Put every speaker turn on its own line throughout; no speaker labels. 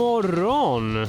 morgon!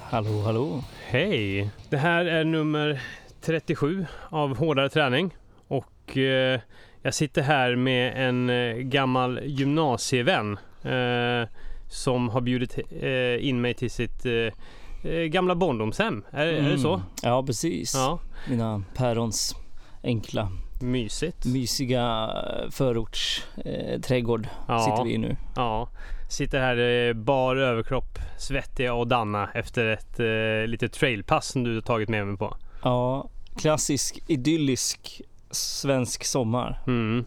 Hallå, hallå.
Hej! Det här är nummer 37 av Hårdare träning och eh, jag sitter här med en eh, gammal gymnasievän eh, som har bjudit eh, in mig till sitt eh, gamla barndomshem. Är, är det så?
Mm. Ja, precis.
Ja,
Mina pärons enkla,
mysigt.
mysiga förorts eh, trädgård
Ja.
sitter vi i nu.
Ja, sitter här bar överkropp, svettiga och danna efter ett eh, litet trailpass som du har tagit med mig på.
Ja, klassisk idyllisk svensk sommar.
Mm,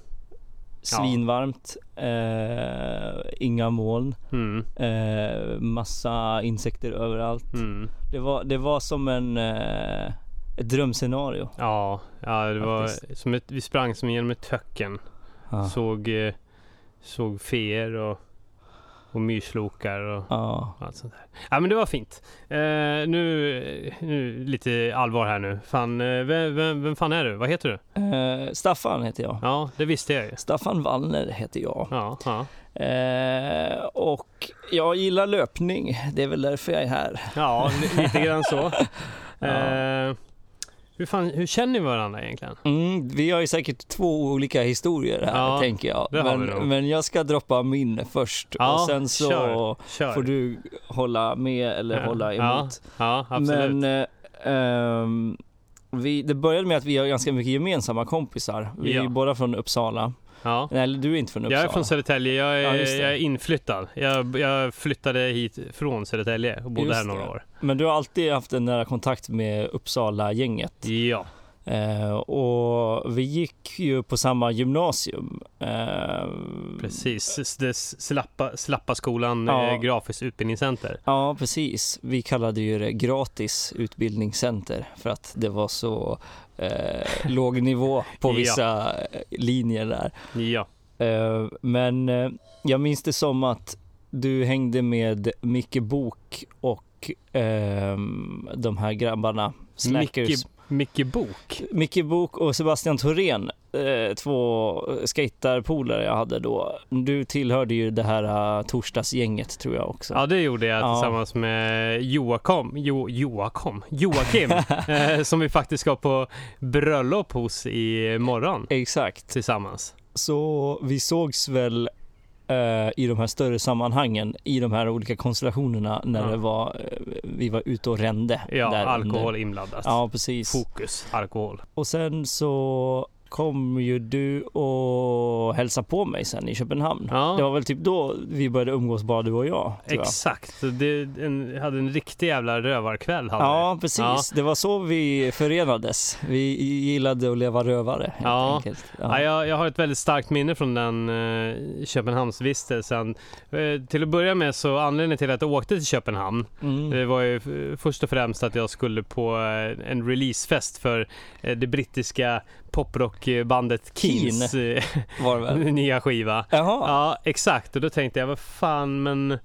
Svinvarmt, eh, inga moln,
mm,
eh, massa insekter överallt.
mm.
Det, var, det var som en, eh, ett drömscenario.
Ja, ja det var
Faktiskt.
som ett, vi sprang som genom ett töcken.
Ja.
Såg, eh, såg feer och, och myrslokar och
Ja.
allt sånt där. Ja men det var fint. Eh, nu, nu lite allvar här nu. Fan, eh, vem, vem, vem fan är du? Vad heter du?
Eh, Staffan heter jag.
Ja, det visste jag ju.
Staffan Wallner heter jag.
Ja, ja.
Eh, och jag gillar löpning. Det är väl därför jag är här.
ja li- lite grann så.
Ja.
Eh, hur, fan, hur känner vi varandra egentligen?
Mm, vi har ju säkert två olika historier här
Ja,
tänker jag. Men, men jag ska droppa min först
Ja,
och sen så
kör, Kör.
får du hålla med eller
Ja,
hålla emot. Men eh, ehm, vi, det började med att vi har ganska mycket gemensamma kompisar. Vi är ju båda från Uppsala.
Ja.
Nej, eller du är inte från Uppsala.
Jag är från Södertälje. Jag är,
Ja,
jag är inflyttad. Jag, jag flyttade hit från Södertälje och bodde
Just
här några
det.
år.
Men du har alltid haft en nära kontakt med Uppsala-gänget.
Ja,
Eh, och vi gick ju på samma gymnasium. Eh,
precis. Det slappa, slappa skolan
Ja.
eh, Grafiskt utbildningscenter.
Ja, precis. Vi kallade ju det gratis utbildningscenter för att det var så eh, låg nivå på
Ja.
vissa eh, linjer där.
Ja,
Eh, men jag minns det som att du hängde med Micke Bok och ehm, de här grabbarna, Slackers.
Micke, Micke Bok.
Micke Bok och Sebastian Thorén, eh, två skaterpolare jag hade då. Du tillhörde ju det här uh, torsdagsgänget tror jag också.
Ja, det gjorde jag
Ja.
tillsammans med Joakim, jo, Joakim, Joakim eh, som vi faktiskt ska på bröllop hos i morgon
Exakt.
tillsammans.
Så vi sågs väl eh, i de här större sammanhangen, i de här olika konstellationerna när
Ja.
det var, eh, vi var ute och rände.
Ja,
där
alkohol inblandat.
Ja, precis.
Fokus, alkohol.
Och sen så kom ju du och hälsade på mig sen i Köpenhamn.
Ja.
Det var väl typ då vi började umgås bara du och jag.
Exakt, det, en, hade en riktig jävla rövarkväll. Hade
Ja,
vi.
precis. Det var så vi förenades. Vi gillade att leva rövare helt
Ja.
enkelt.
Ja. jag, jag har ett väldigt starkt minne från den eh, Köpenhamnsvistelsen. Eh, till att börja med så anledningen till att jag åkte till Köpenhamn
Mm.
det var ju först och främst att jag skulle på eh, en releasefest för eh, det brittiska poprockbandet Keens eh,
Var det väl?
nya skiva.
Jaha.
Ja, exakt. Och då tänkte jag, vad fan, men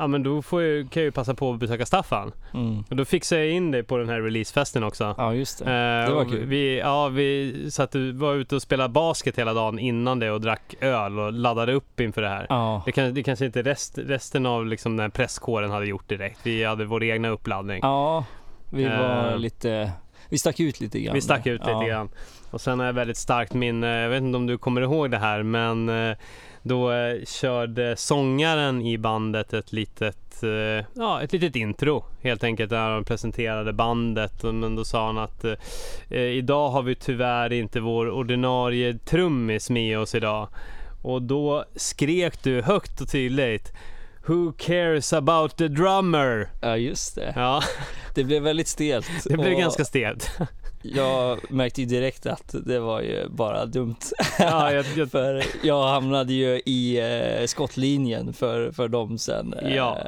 Ja men då får jag, kan jag ju passa på att besöka Staffan.
Mm.
Och då fixade jag in dig på den här releasefesten också.
Ja, just det.
Eh,
det var kul.
Vi, ja, vi satt, var ute och spelade basket hela dagen innan det och drack öl och laddade upp inför det här.
Ja.
Det, kan, det kanske inte rest, resten av liksom den här presskåren hade gjort direkt. Vi hade vår egna uppladdning.
ja, vi var
Eh.
lite... Vi stack ut lite grann.
Vi stack ut lite
ja.
grann. Och sen har jag väldigt starkt minne, jag vet inte om du kommer ihåg det här, men eh, då eh, körde sångaren i bandet ett litet, eh, ja, ett litet intro helt enkelt där han presenterade bandet. Och- Men då sa han att idag har vi tyvärr inte vår ordinarie trummis med oss idag. Och då skrek du högt och tydligt Who cares about the drummer?
Ja, just det.
Ja,
Det blev väldigt stelt.
det blev
och
ganska stelt.
Jag märkte ju direkt att det var ju bara dumt.
Ja, jag, jag,
För jag hamnade ju i eh, skottlinjen för, för dem sen eh,
Ja,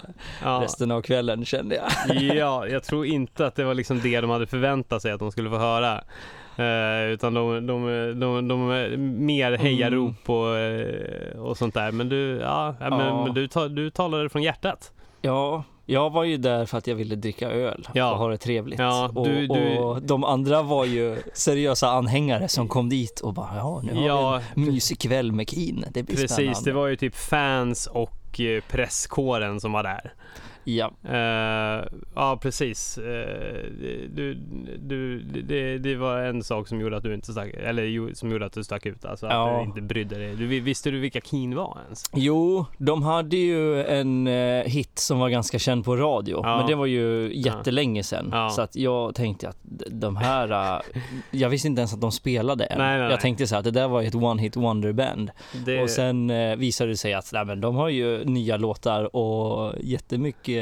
ja.
resten av kvällen kände jag.
Ja, jag tror inte att det var liksom det de hade förväntat sig att de skulle få höra. Eh, utan de, de, de, de, mer hejarop och, eh, och sånt där. Men du, ja, men, men du, ta, du talade från hjärtat.
Ja, jag var ju där för att jag ville dricka öl
Ja.
och ha det trevligt.
Ja, du-
och,
du-
och de andra var ju seriösa anhängare som kom dit och bara ja, nu har
Ja,
vi en mysig kväll med Keen. Det blir
precis.
spännande.
Det var ju typ fans och eh, presskåren som var där.
Ja.
Uh, ja, precis. Uh, du, du, det, det, var en sak som gjorde att du inte stack, eller som gjorde att du stack ut. Alltså ja. att du inte brydde dig. Du, visste du vilka Keen var ens?
Jo, de hade ju en uh, hit som var ganska känd på radio. Ja. Men det var ju jättelänge sedan. Ja. Så att jag tänkte att de här, jag visste inte ens att de spelade än. Nej, nej, jag tänkte så att det där var ett one hit wonder band. Det... Och sen visade det sig att nej, men de har ju nya låtar och jättemycket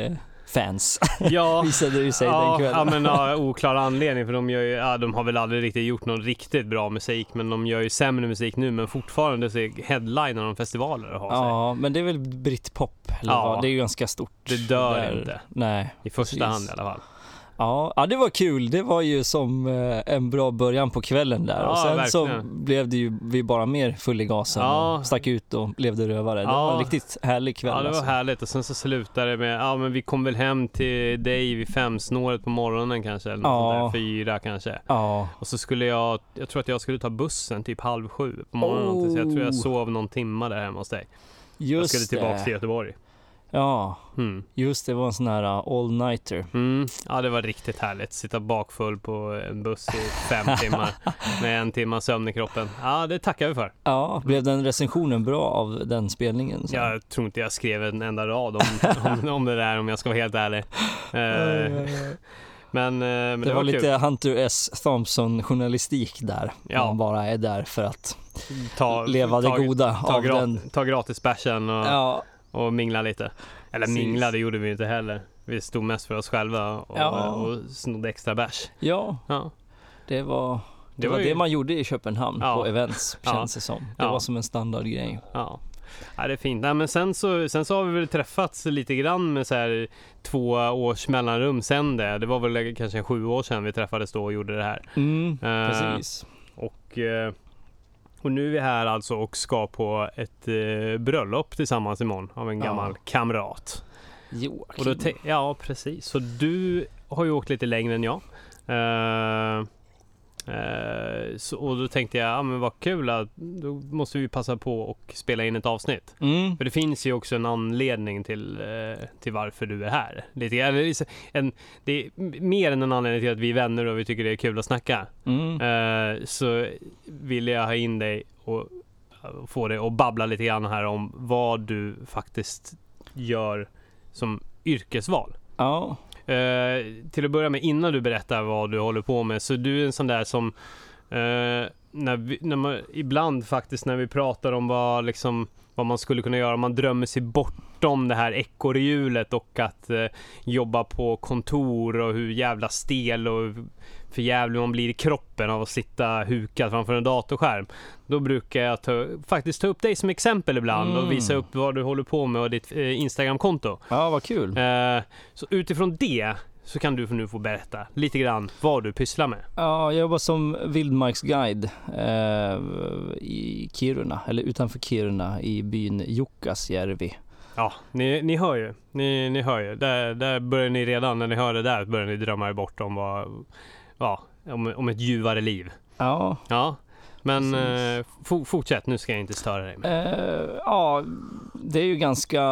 fans ja, visade det sig
ja,
den kvällen.
Ja, men ja, oklar anledning för de gör ju, ja, de har väl aldrig riktigt gjort någon riktigt bra musik men de gör ju sämre musik nu men fortfarande så headliner de festivaler och har
Ja, sig. men det är väl britpop eller ja, vad? Det är ju ganska stort.
Det dör där. inte.
Nej.
I första precis. hand i alla fall.
Ja, ja, det var kul. Det var ju som eh, en bra början på kvällen där. Ja, och sen verkligen. så blev det ju vi bara mer full i gasen ja. och stack ut och levde rövare. Det var en riktigt härlig kväll.
Ja, det var alltså. härligt och sen så slutade det med, ja men vi kom väl hem till dig vid femsnåret på morgonen kanske, eller ja. där, fyra kanske. Ja. Och så skulle jag, jag tror att jag skulle ta bussen typ halv sju på morgonen. Oh. Så jag tror jag sov någon timma där hemma hos dig. Just jag skulle tillbaka det. till Göteborg.
Ja, mm. just det var en sån här uh, all-nighter.
Mm. Ja, det var riktigt härligt. Sitta bakfull på en buss i fem timmar med en timma sömn i kroppen. Ja, det tackar vi för.
Ja, blev den recensionen bra av den spelningen?
Så? Jag tror inte jag skrev en enda rad om, om, om det där om jag ska vara helt ärlig. Uh, men, uh, men,
det, det var, var lite Hunter S. Thompson journalistik där. Ja. Man bara är där för att ta, leva ta, det goda
ta,
av
gra
den.
Ta gratis och ja och mingla lite. Eller Precis. mingla, det gjorde vi inte heller. Vi stod mest för oss själva och, ja. och snodde extra bärs.
Ja. ja, det var det, det var, var ju... det man gjorde i Köpenhamn ja. på events, känns det som. Det var som en standardgrej.
Ja. Ja, det är fint. Nej, men sen så, sen så har vi väl träffats lite grann med så här två års mellanrum sen det. Det var väl kanske sju år sedan vi träffades då och gjorde det här.
Mm, uh, precis.
Och uh, och nu är vi här alltså och ska på ett eh, bröllop tillsammans imorgon av en gammal ja. kamrat.
Joakim.
ja, precis. Så du har ju åkt lite längre än jag. Eh, så, och då tänkte jag, ja men vad kul att då måste vi passa på och spela in ett avsnitt. Mm. För det finns ju också en anledning till, eh, till varför du är här. Lite, eller, en, det är mer än en anledning till att vi är vänner och vi tycker det är kul att snacka. Mm. Eh, så ville jag ha in dig och få dig att babbla lite grann här om vad du faktiskt gör som yrkesval.
Ja.
Eh, till att börja med, innan du berättar vad du håller på med, så du är en sån där som eh, när, vi, när man, ibland faktiskt när vi pratar om vad, liksom, vad man skulle kunna göra, man drömmer sig bortom det här ekorrhjulet och att eh, jobba på kontor och hur jävla stel och för jävlig man blir i kroppen av att sitta hukad framför en datorskärm. Då brukar jag ta, faktiskt ta upp dig som exempel ibland mm. och visa upp vad du håller på med och ditt eh, Instagramkonto.
Ja, vad kul.
Eh, så utifrån det så kan du nu få berätta lite grann vad du pysslar med.
Ja, jag jobbar som vildmarksguide eh, i Kiruna, eller utanför Kiruna i byn Jukkasjärvi.
Ja, ni, ni hör ju. Ni, ni hör ju. Där, där börjar ni redan, när ni hör det där, börjar ni drömma er bort om vad, ja, om, om ett ljuvare liv.
Ja.
Ja. Men eh, fortsätt, nu ska jag inte störa dig.
Eh, ja, det är ju ganska...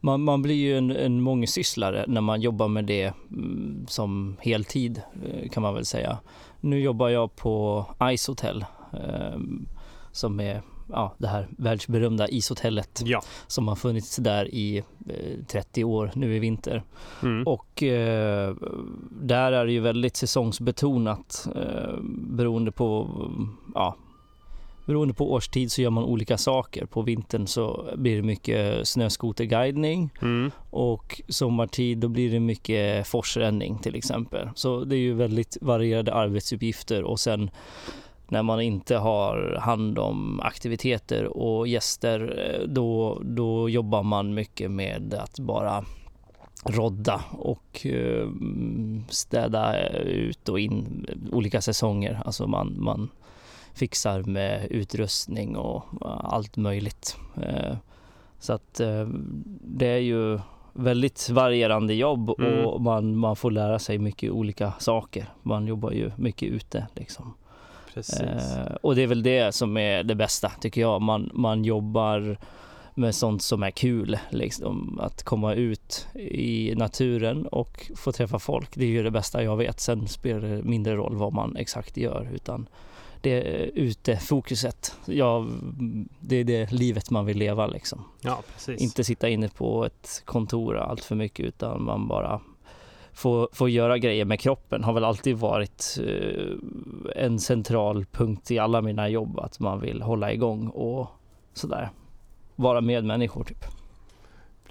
Man, man blir ju en, en mångsysslare när man jobbar med det mm, som heltid eh, kan man väl säga. Nu jobbar jag på Ice Hotel eh, som är ja, det här världsberömda ishotellet
ja.
som har funnits där i eh, 30 år nu i vinter. Mm. Och eh, där är det ju väldigt säsongsbetonat eh, beroende på ja, Beroende på årstid så gör man olika saker. På vintern så blir det mycket snöskoterguidning mm. och sommartid då blir det mycket forsränning till exempel. Så det är ju väldigt varierade arbetsuppgifter och sen när man inte har hand om aktiviteter och gäster, eh, då, då jobbar man mycket med att bara rodda och eh, städa ut och in olika säsonger. Alltså man, man fixar med utrustning och allt möjligt. Eh, så att det är ju väldigt varierande jobb mm. och man, man får lära sig mycket olika saker. Man jobbar ju mycket ute liksom.
Eh,
och det är väl det som är det bästa tycker jag. Man, man jobbar med sånt som är kul. Liksom. Att komma ut i naturen och få träffa folk, det är ju det bästa jag vet. Sen spelar det mindre roll vad man exakt gör utan det utefokuset. Ja, det är det livet man vill leva liksom.
Ja, precis.
Inte sitta inne på ett kontor allt för mycket utan man bara får, får göra grejer med kroppen har väl alltid varit eh, en central punkt i alla mina jobb att man vill hålla igång och sådär. Vara med människor typ.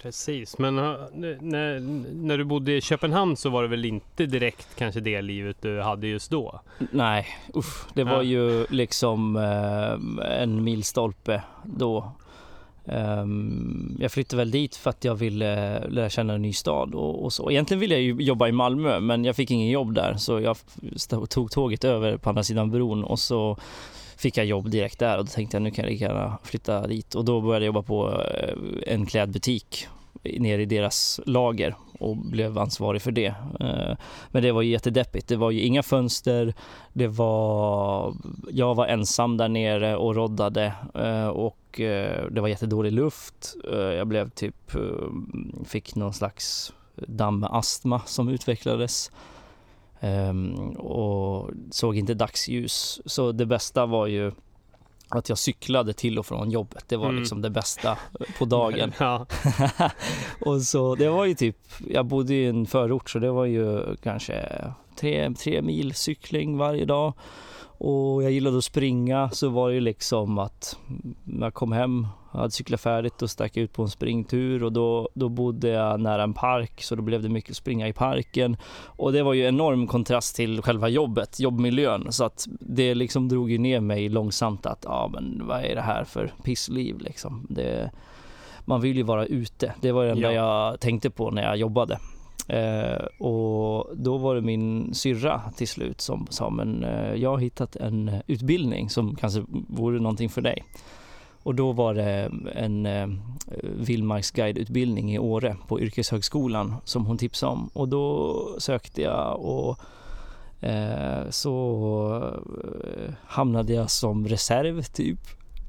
Precis, men när, när du bodde i Köpenhamn så var det väl inte direkt kanske det livet du hade just då?
Nej, usch, det var ju liksom eh, en milstolpe då. Um, jag flyttade väl dit för att jag ville lära känna en ny stad och, och, så. Egentligen ville jag ju jobba i Malmö men jag fick ingen jobb där så jag tog tåget över på andra sidan bron och så fick jag jobb direkt där och då tänkte jag nu kan jag lika gärna flytta dit och då började jag jobba på eh, en klädbutik nere i deras lager och blev ansvarig för det. Eh, men det var ju jättedeppigt. Det var ju inga fönster. Det var, jag var ensam där nere och roddade eh, och det var jättedålig luft. Jag blev typ, fick någon slags dammastma som utvecklades. Um, och såg inte dagsljus. Så det bästa var ju att jag cyklade till och från jobbet. Det var mm. liksom det bästa på dagen. och så det var ju typ, jag bodde i en förort så det var ju kanske tre, tre mil cykling varje dag. Och jag gillade att springa så var det ju liksom att när jag kom hem, jag hade cyklat färdigt och stack ut på en springtur och då, då bodde jag nära en park så då blev det mycket springa i parken. Och det var ju enorm kontrast till själva jobbet, jobbmiljön. Så att det liksom drog ju ner mig långsamt att ja men vad är det här för pissliv liksom. Det, man vill ju vara ute. Det var det enda ja. jag tänkte på när jag jobbade. Eh, och då var det min syrra till slut som sa men eh, jag har hittat en utbildning som kanske vore någonting för dig. Och då var det en eh, vildmarksguideutbildning i Åre på yrkeshögskolan som hon tipsade om och då sökte jag och eh, så eh, hamnade jag som reserv typ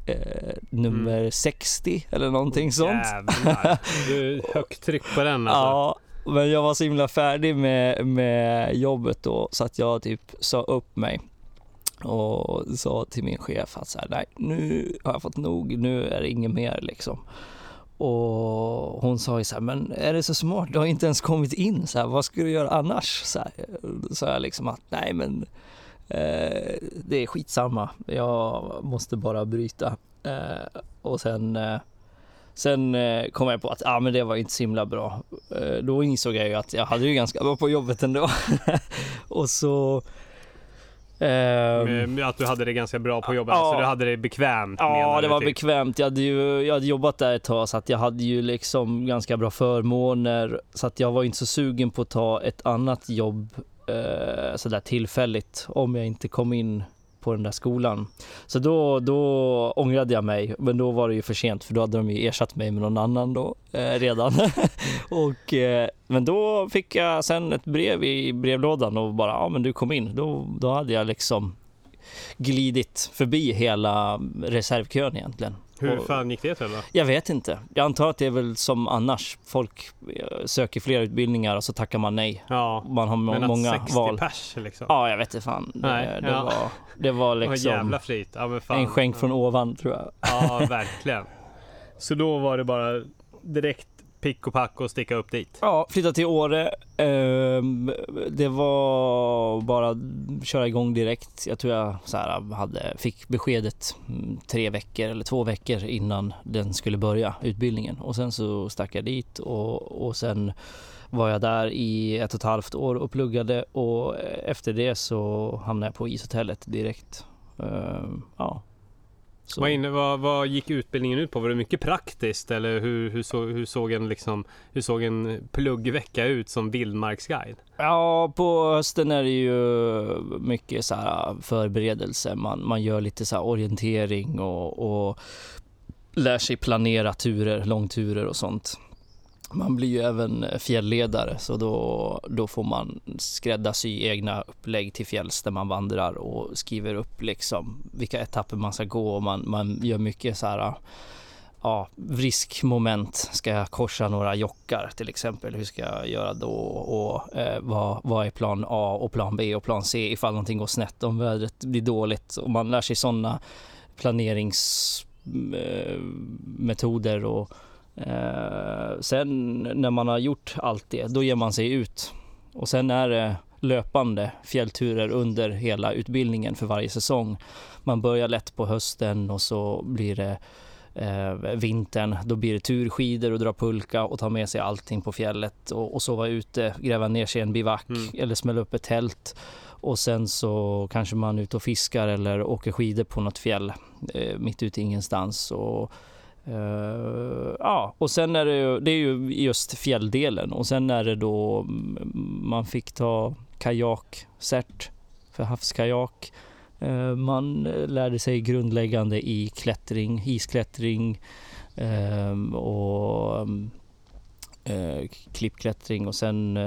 eh, nummer mm. 60 eller någonting sånt.
Jävlar, du är högt tryck på den alltså.
Ja, men jag var så himla färdig med, med jobbet då så att jag typ sa upp mig och sa till min chef att så här, nej, nu har jag fått nog, nu är det inget mer liksom. Och hon sa ju så här, men är det så smart, du har inte ens kommit in, så här, vad ska du göra annars? Så här, sa jag liksom att nej men eh, det är skitsamma, jag måste bara bryta. Eh, och sen eh, Sen eh, kom jag på att ah, men det var inte så himla bra. Eh, då insåg jag ju att jag hade ju ganska bra på jobbet ändå. och så...
Eh, att du hade det ganska bra på jobbet, ja, så du hade det bekvämt?
Ja, det var typ. bekvämt. Jag hade ju jag hade jobbat där ett tag så att jag hade ju liksom ganska bra förmåner. Så att jag var inte så sugen på att ta ett annat jobb eh, sådär tillfälligt om jag inte kom in på den där skolan. Så då, då ångrade jag mig, men då var det ju för sent för då hade de ju ersatt mig med någon annan då eh, redan. och, eh, men då fick jag sen ett brev i brevlådan och bara, ja men du kom in. Då, då hade jag liksom glidit förbi hela reservkön egentligen.
Hur fan gick det till då?
Jag vet inte. Jag antar att det är väl som annars. Folk eh, söker flera utbildningar och så tackar man nej.
Ja,
man har men många
60
val.
pers liksom?
Ja, jag vet inte fan. Nej, det, det ja. var, det var liksom...
jävla flit. Ja,
en skänk från ovan tror jag.
Ja, verkligen. Så då var det bara direkt pick och pack och sticka upp dit?
Ja, flytta till Åre. Ehm, det var bara köra igång direkt. Jag tror jag så här, hade, fick beskedet mm, tre veckor eller två veckor innan den skulle börja utbildningen och sen så stack jag dit och, och sen var jag där i ett och ett halvt år och pluggade och eh, efter det så hamnade jag på ishotellet direkt. Ehm, ja, ja,
vad, inne, vad, vad, gick utbildningen ut på? Var det mycket praktiskt eller hur, hur, så, hur, såg, en liksom, hur såg en pluggvecka ut som vildmarksguide?
Ja, på hösten är det ju mycket så här förberedelse. Man, man gör lite så orientering och, och lär sig planera turer, långturer och sånt. Man blir ju även fjällledare så då, då får man skräddarsy egna upplägg till fjälls där man vandrar och skriver upp liksom vilka etapper man ska gå och man, man gör mycket så här ja, riskmoment. Ska jag korsa några jockar till exempel? Hur ska jag göra då? Och eh, vad, vad är plan A och plan B och plan C ifall någonting går snett? Om vädret blir dåligt och man lär sig sådana planeringsmetoder eh, och eh, sen när man har gjort allt det, då ger man sig ut. Och sen är det löpande fjällturer under hela utbildningen för varje säsong. Man börjar lätt på hösten och så blir det eh, vintern. Då blir det turskidor och dra pulka och ta med sig allting på fjället och, och sova ute, gräva ner sig i en bivack mm. eller smälla upp ett tält. Och sen så kanske man är ute och fiskar eller åker skidor på något fjäll eh, mitt ute i ingenstans. Och, Uh, ja, och sen är det ju, det är ju just fjälldelen och sen är det då mm, man fick ta kajakcert för havskajak. Uh, man lärde sig grundläggande i klättring, isklättring uh, och uh, klippklättring och sen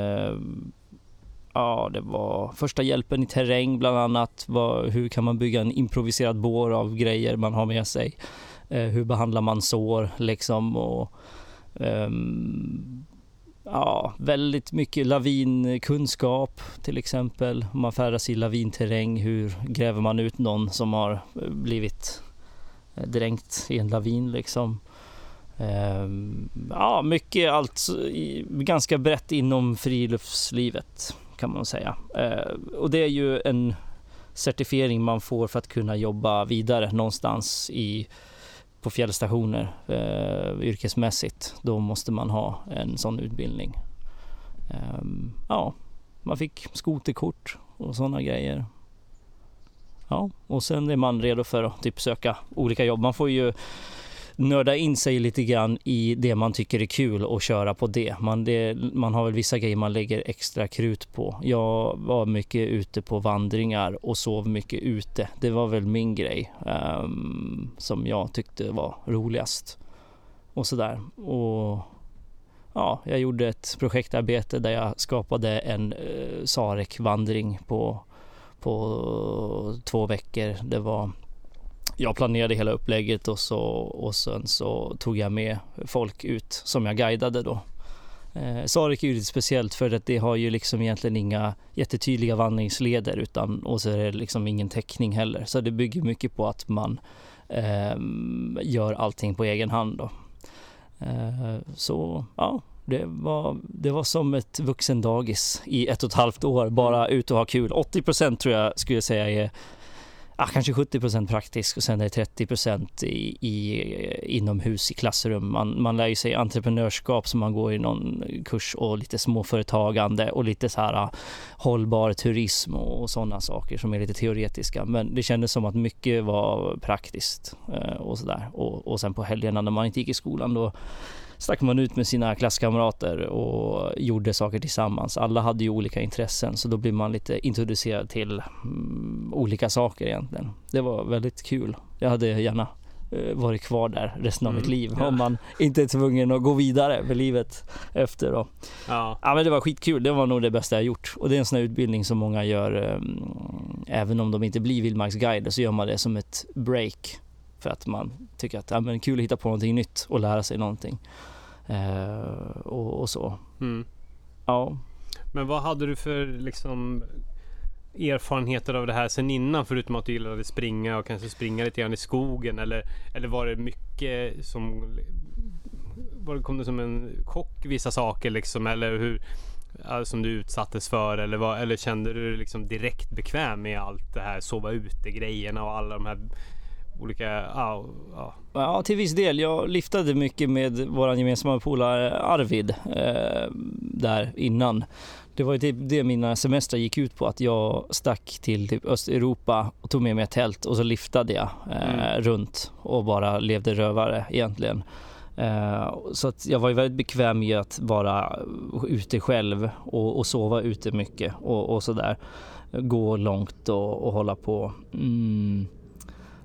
Ja, det var första hjälpen i terräng bland annat. Var, hur kan man bygga en improviserad bår av grejer man har med sig? Eh, hur behandlar man sår liksom och um, ja, väldigt mycket lavinkunskap till exempel. Om man färdas i lavinterräng, hur gräver man ut någon som har eh, blivit eh, dränkt i en lavin liksom. Ehm, ja, mycket allt ganska brett inom friluftslivet kan man säga. Eh, och det är ju en certifiering man får för att kunna jobba vidare någonstans i på fjällstationer eh, yrkesmässigt. Då måste man ha en sån utbildning. Eh, ja, man fick skoterkort och sådana grejer. Ja, och sen är man redo för att typ söka olika jobb. Man får ju nörda in sig lite grann i det man tycker är kul och köra på det. Man, det, man har väl vissa grejer man lägger extra krut på. Jag var mycket ute på vandringar och sov mycket ute. Det var väl min grej um, som jag tyckte var roligast. Och sådär. Och ja, jag gjorde ett projektarbete där jag skapade en uh, Sarek-vandring på, på två veckor. Det var jag planerade hela upplägget och, så, och sen så tog jag med folk ut som jag guidade då. Eh, Sarek är ju lite speciellt för att det har ju liksom egentligen inga jättetydliga vandringsleder utan och så är det liksom ingen täckning heller. Så det bygger mycket på att man eh, gör allting på egen hand då. Eh, så ja, det var, det var som ett vuxendagis i ett och ett halvt år, bara ut och ha kul. 80 procent tror jag skulle säga är ah, kanske 70% praktisk och sen är det 30 i, i, inomhus i klassrum. Man, man lär ju sig entreprenörskap som man går i någon kurs och lite småföretagande och lite så här ah, hållbar turism och, och sådana saker som är lite teoretiska. Men det kändes som att mycket var praktiskt eh, och sådär. Och, och sen på helgerna när man inte gick i skolan då stack man ut med sina klasskamrater och gjorde saker tillsammans. Alla hade ju olika intressen så då blir man lite introducerad till mm, olika saker egentligen. Det var väldigt kul. Jag hade gärna eh, varit kvar där resten av mm, mitt liv ja. om man inte är tvungen att gå vidare med livet efter då. Ja. ja men det var skitkul. Det var nog det bästa jag gjort och det är en sån här utbildning som många gör um, även om de inte blir vildmarksguider så gör man det som ett break för att man tycker att ja, är kul att hitta på någonting nytt och lära sig någonting. Eh, och, och, så. Mm. Ja.
Men vad hade du för liksom erfarenheter av det här sen innan förutom att du gillade springa och kanske springa lite grann i skogen eller, eller var det mycket som var det, kom det som en chock vissa saker liksom eller hur som du utsattes för eller, vad, eller kände du dig liksom direkt bekväm med allt det här sova ute grejerna och alla de här olika, ja,
ja. ja till viss del. Jag liftade mycket med vår gemensamma polare Arvid eh, där innan. Det var ju typ det mina semestrar gick ut på, att jag stack till typ Östeuropa och tog med mig ett tält och så liftade jag eh, mm. runt och bara levde rövare egentligen. Uh, så att jag var ju väldigt bekväm med att vara ute själv och, och sova ute mycket och, och sådär. Gå långt och, och hålla på. Mm.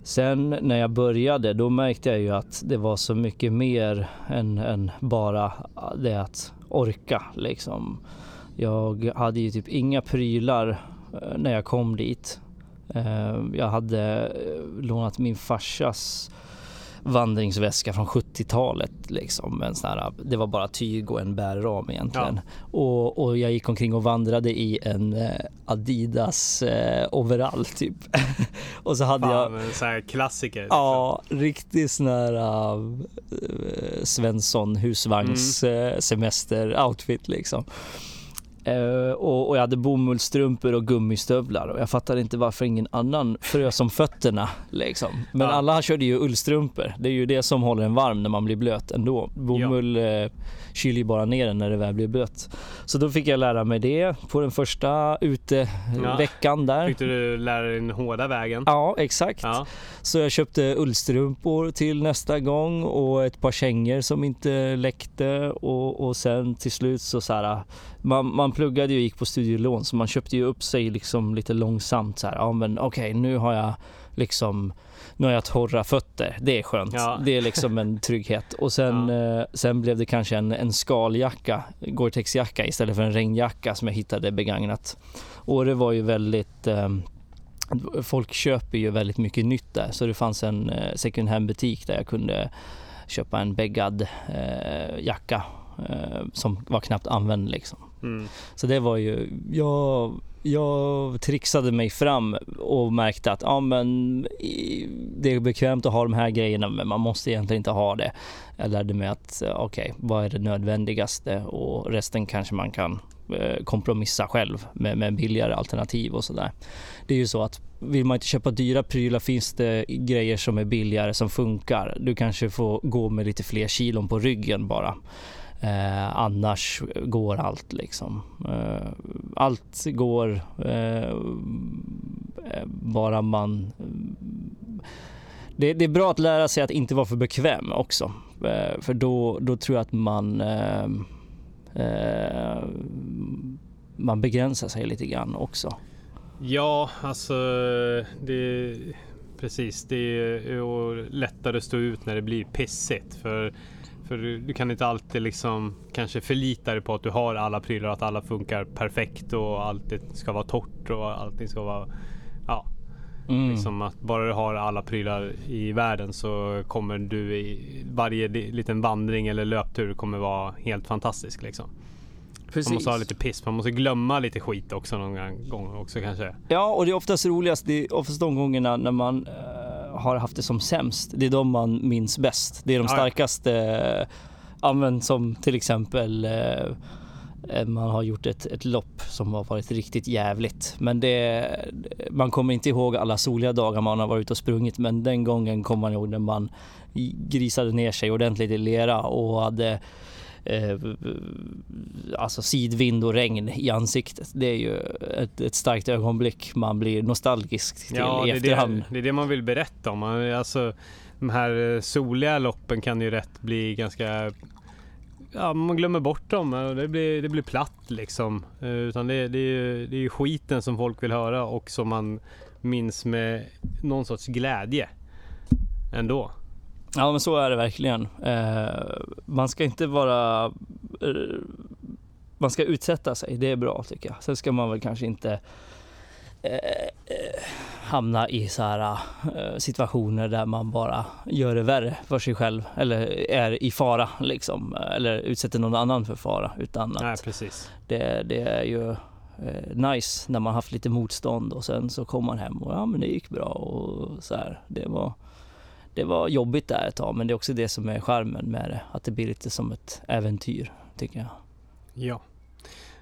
Sen när jag började då märkte jag ju att det var så mycket mer än, än bara det att orka liksom. Jag hade ju typ inga prylar eh, när jag kom dit. Eh, jag hade eh, lånat min farsas vandringsväska från 70-talet. Liksom. En sån här, det var bara tyg och en bärram egentligen. Ja. Och, och jag gick omkring och vandrade i en eh, Adidas eh, overall typ. och så hade Fan,
jag... Sån här klassiker.
Liksom. Ja, riktigt sån här uh, Svensson husvagns mm. uh, semester outfit liksom. Uh, och, och, jag hade bomullstrumpor och gummistövlar och jag fattade inte varför ingen annan frös om fötterna. Liksom. Men ja. alla körde ju ullstrumpor. Det är ju det som håller en varm när man blir blöt ändå. Bomull ja. uh, kyler ju bara ner den när det väl blir blött. Så då fick jag lära mig det på den första uteveckan ja. där.
Fick du lära dig den hårda vägen?
Ja, exakt. Ja. Så jag köpte ullstrumpor till nästa gång och ett par kängor som inte läckte och, och sen till slut så, så här, man, man pluggade ju och gick på studielån så man köpte ju upp sig liksom lite långsamt så här, ja men okej okay, nu har jag liksom nu har jag torra fötter. Det är skönt. Ja. Det är liksom en trygghet. Och sen, ja. eh, sen blev det kanske en, en skaljacka, Gore-Tex-jacka istället för en regnjacka som jag hittade begagnat. Och det var ju väldigt eh, Folk köper ju väldigt mycket nytt där så det fanns en eh, second hand butik där jag kunde köpa en beggad eh, jacka som var knappt använd liksom. Mm. Så det var ju, jag, jag trixade mig fram och märkte att ja, men, det är bekvämt att ha de här grejerna men man måste egentligen inte ha det. Jag lärde mig att okej, okay, vad är det nödvändigaste och resten kanske man kan eh, kompromissa själv med, med billigare alternativ och sådär. Det är ju så att vill man inte köpa dyra prylar finns det grejer som är billigare som funkar. Du kanske får gå med lite fler kilon på ryggen bara. Eh, annars går allt liksom. Eh, allt går eh, eh, bara man... Det, det, är bra att lära sig att inte vara för bekväm också. Eh, för då, då tror jag att man eh, eh, man begränsar sig lite grann också.
Ja, alltså det precis. Det är lättare att stå ut när det blir pissigt. För för du, du, kan inte alltid liksom kanske förlita dig på att du har alla prylar, att alla funkar perfekt och allt ska vara torrt och allting ska vara... Ja. Mm. Liksom att bara du har alla prylar i världen så kommer du i varje liten vandring eller löptur kommer vara helt fantastisk liksom. Precis. Man måste ha lite piss, man måste glömma lite skit också någon gång också kanske.
Ja, och det är oftast roligast, det är oftast de gångerna när man äh har haft det som sämst. Det är de man minns bäst. Det är de starkaste, ja, som till exempel eh, man har gjort ett, ett lopp som har varit riktigt jävligt. Men det, man kommer inte ihåg alla soliga dagar man har varit ute och sprungit men den gången kommer man ihåg när man grisade ner sig ordentligt i lera och hade eh, alltså sidvind och regn i ansiktet. Det är ju ett, ett starkt ögonblick man blir nostalgisk till ja, i efterhand.
Det, det är det man vill berätta om. Alltså, de här soliga loppen kan ju rätt bli ganska Ja, man glömmer bort dem och det blir, det blir platt liksom. Eh, utan det, det, är, det är skiten som folk vill höra och som man minns med någon sorts glädje ändå.
Ja men så är det verkligen. Eh, man ska inte vara... Eh, man ska utsätta sig, det är bra tycker jag. Sen ska man väl kanske inte eh, hamna i så här situationer där man bara gör det värre för sig själv eller är i fara liksom. Eller utsätter någon annan för fara. Utan att
Nej, precis.
Det, det är ju nice när man haft lite motstånd och sen så kommer man hem och ja men det gick bra och så här. Det var det var jobbigt där ett tag men det är också det som är charmen med det. Att det blir lite som ett äventyr tycker jag.
Ja.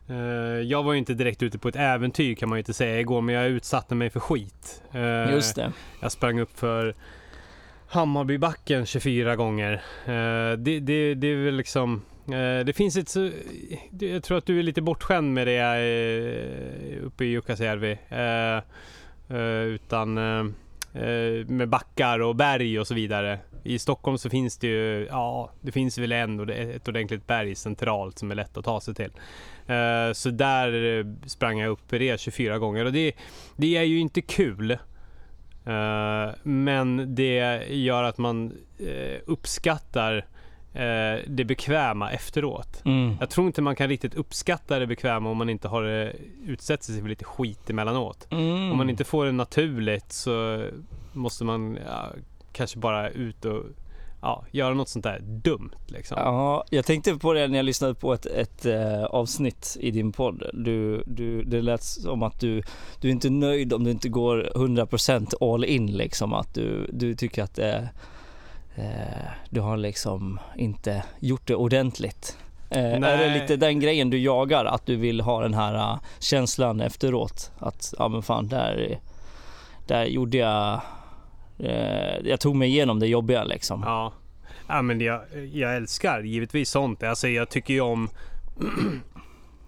Uh, jag var ju inte direkt ute på ett äventyr kan man ju inte säga igår men jag utsatte mig för skit.
Uh, Just det.
Jag sprang upp för Hammarbybacken 24 gånger. Uh, det, det, det är väl liksom det finns ett jag tror att du är lite bortskämd med det uppe i Jukkasjärvi. Utan Eh, Eh, med backar och berg och så vidare. I Stockholm så finns det ju, ja, det finns väl en, ett ordentligt berg centralt som är lätt att ta sig till. Eh, så där eh, sprang jag upp det 24 gånger och det, det är ju inte kul. Men det gör att man uppskattar eh, det bekväma efteråt. Mm. Jag tror inte man kan riktigt uppskatta det bekväma om man inte har eh, utsatt sig för lite skit emellanåt. Mm. Om man inte får det naturligt så måste man ja, kanske bara ut och ja, göra något sånt där dumt liksom.
Ja, jag tänkte på det när jag lyssnade på ett, ett äh, avsnitt i din podd. Du, du, det lät som att du, du är inte nöjd om du inte går 100% all in liksom. Att du, du tycker att äh, du har liksom inte gjort det ordentligt. Äh, är det lite den grejen du jagar? Att du vill ha den här känslan efteråt? Att ja men fan där, där gjorde jag Eh, jag tog mig igenom det jobbiga liksom.
Ja, ja men jag, jag älskar givetvis sånt. Alltså jag tycker ju om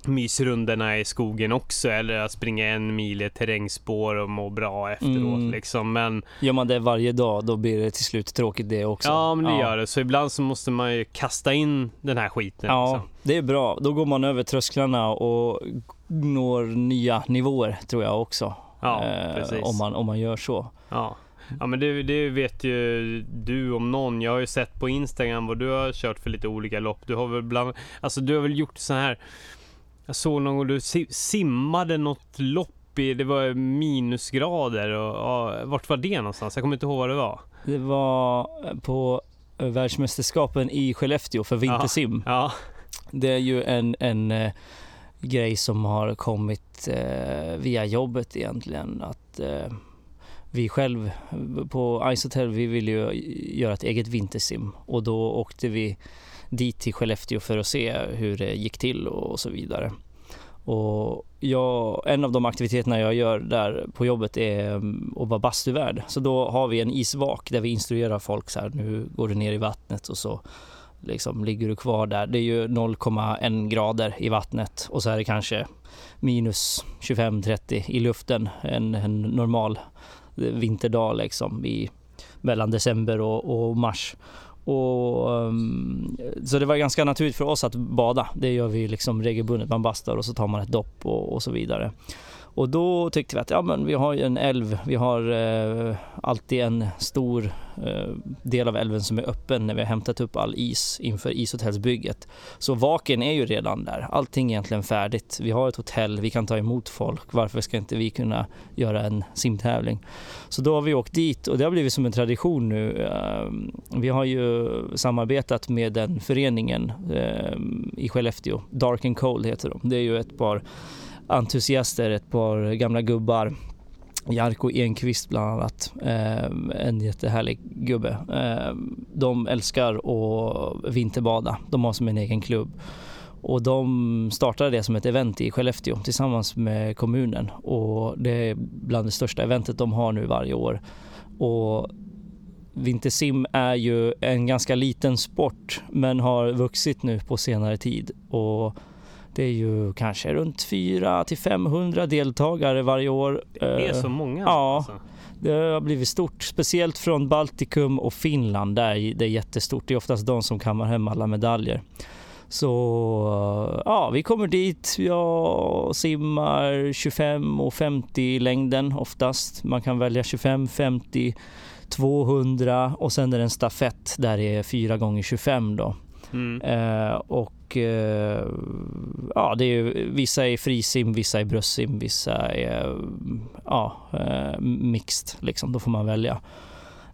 mysrundorna i skogen också eller att springa en mil i terrängspår och må bra efteråt mm. liksom. Men
gör man det varje dag då blir det till slut tråkigt det också.
Ja, men det ja. gör det. Så ibland så måste man ju kasta in den här skiten.
Ja, liksom. det är bra. Då går man över trösklarna och når nya nivåer tror jag också. Ja, eh, om, man, om man gör så.
Ja. Ja men det, det, vet ju du om någon. Jag har ju sett på Instagram vad du har kört för lite olika lopp. Du har väl bland, alltså du har väl gjort så här. Jag såg någon gång du simmade något lopp i, det var minusgrader och ja, vart var det någonstans? Jag kommer inte ihåg vad det var.
Det var på världsmästerskapen i Skellefteå för vintersim.
Ja, ja.
Det är ju en, en eh, grej som har kommit eh, via jobbet egentligen. Att eh, vi själv på Ice Hotel, vi ville ju göra ett eget vintersim och då åkte vi dit till Skellefteå för att se hur det gick till och så vidare. Och jag, en av de aktiviteterna jag gör där på jobbet är mm, att vara bastuvärd. Så då har vi en isvak där vi instruerar folk så här, nu går du ner i vattnet och så liksom ligger du kvar där. Det är ju 0,1 grader i vattnet och så är det kanske minus 25-30 i luften en, en normal vinterdag liksom i, mellan december och, och mars. Och, um, så det var ganska naturligt för oss att bada. Det gör vi liksom regelbundet. Man bastar och så tar man ett dopp och, och så vidare. Och då tyckte vi att ja, men vi har ju en älv, vi har eh, alltid en stor eh, del av älven som är öppen när vi har hämtat upp all is inför ishotellsbygget. Så vaken är ju redan där, allting är egentligen färdigt. Vi har ett hotell, vi kan ta emot folk, varför ska inte vi kunna göra en simtävling? Så då har vi åkt dit och det har blivit som en tradition nu. Eh, vi har ju samarbetat med den föreningen eh, i Skellefteå, Dark and Cold heter de. Det är ju ett par entusiaster, ett par gamla gubbar. Jarko Enqvist bland annat, eh, en jättehärlig gubbe. Eh, de älskar att vinterbada, de har som en egen klubb. Och de startade det som ett event i Skellefteå tillsammans med kommunen och det är bland det största eventet de har nu varje år. Och vintersim är ju en ganska liten sport men har vuxit nu på senare tid och det är ju kanske runt 4 till 500 deltagare varje år.
Det är så många?
Ja. Alltså. Det har blivit stort, speciellt från Baltikum och Finland. Där det är jättestort. Det är oftast de som kammar hem alla medaljer. Så ja, vi kommer dit. Jag simmar 25 och 50 i längden oftast. Man kan välja 25, 50, 200 och sen är det en stafett där det är 4 gånger 25 då. Mm. Eh, och eh, ja, det är ju, vissa är frisim, vissa är bröstsim, vissa är ja, eh, mixed liksom. Då får man välja.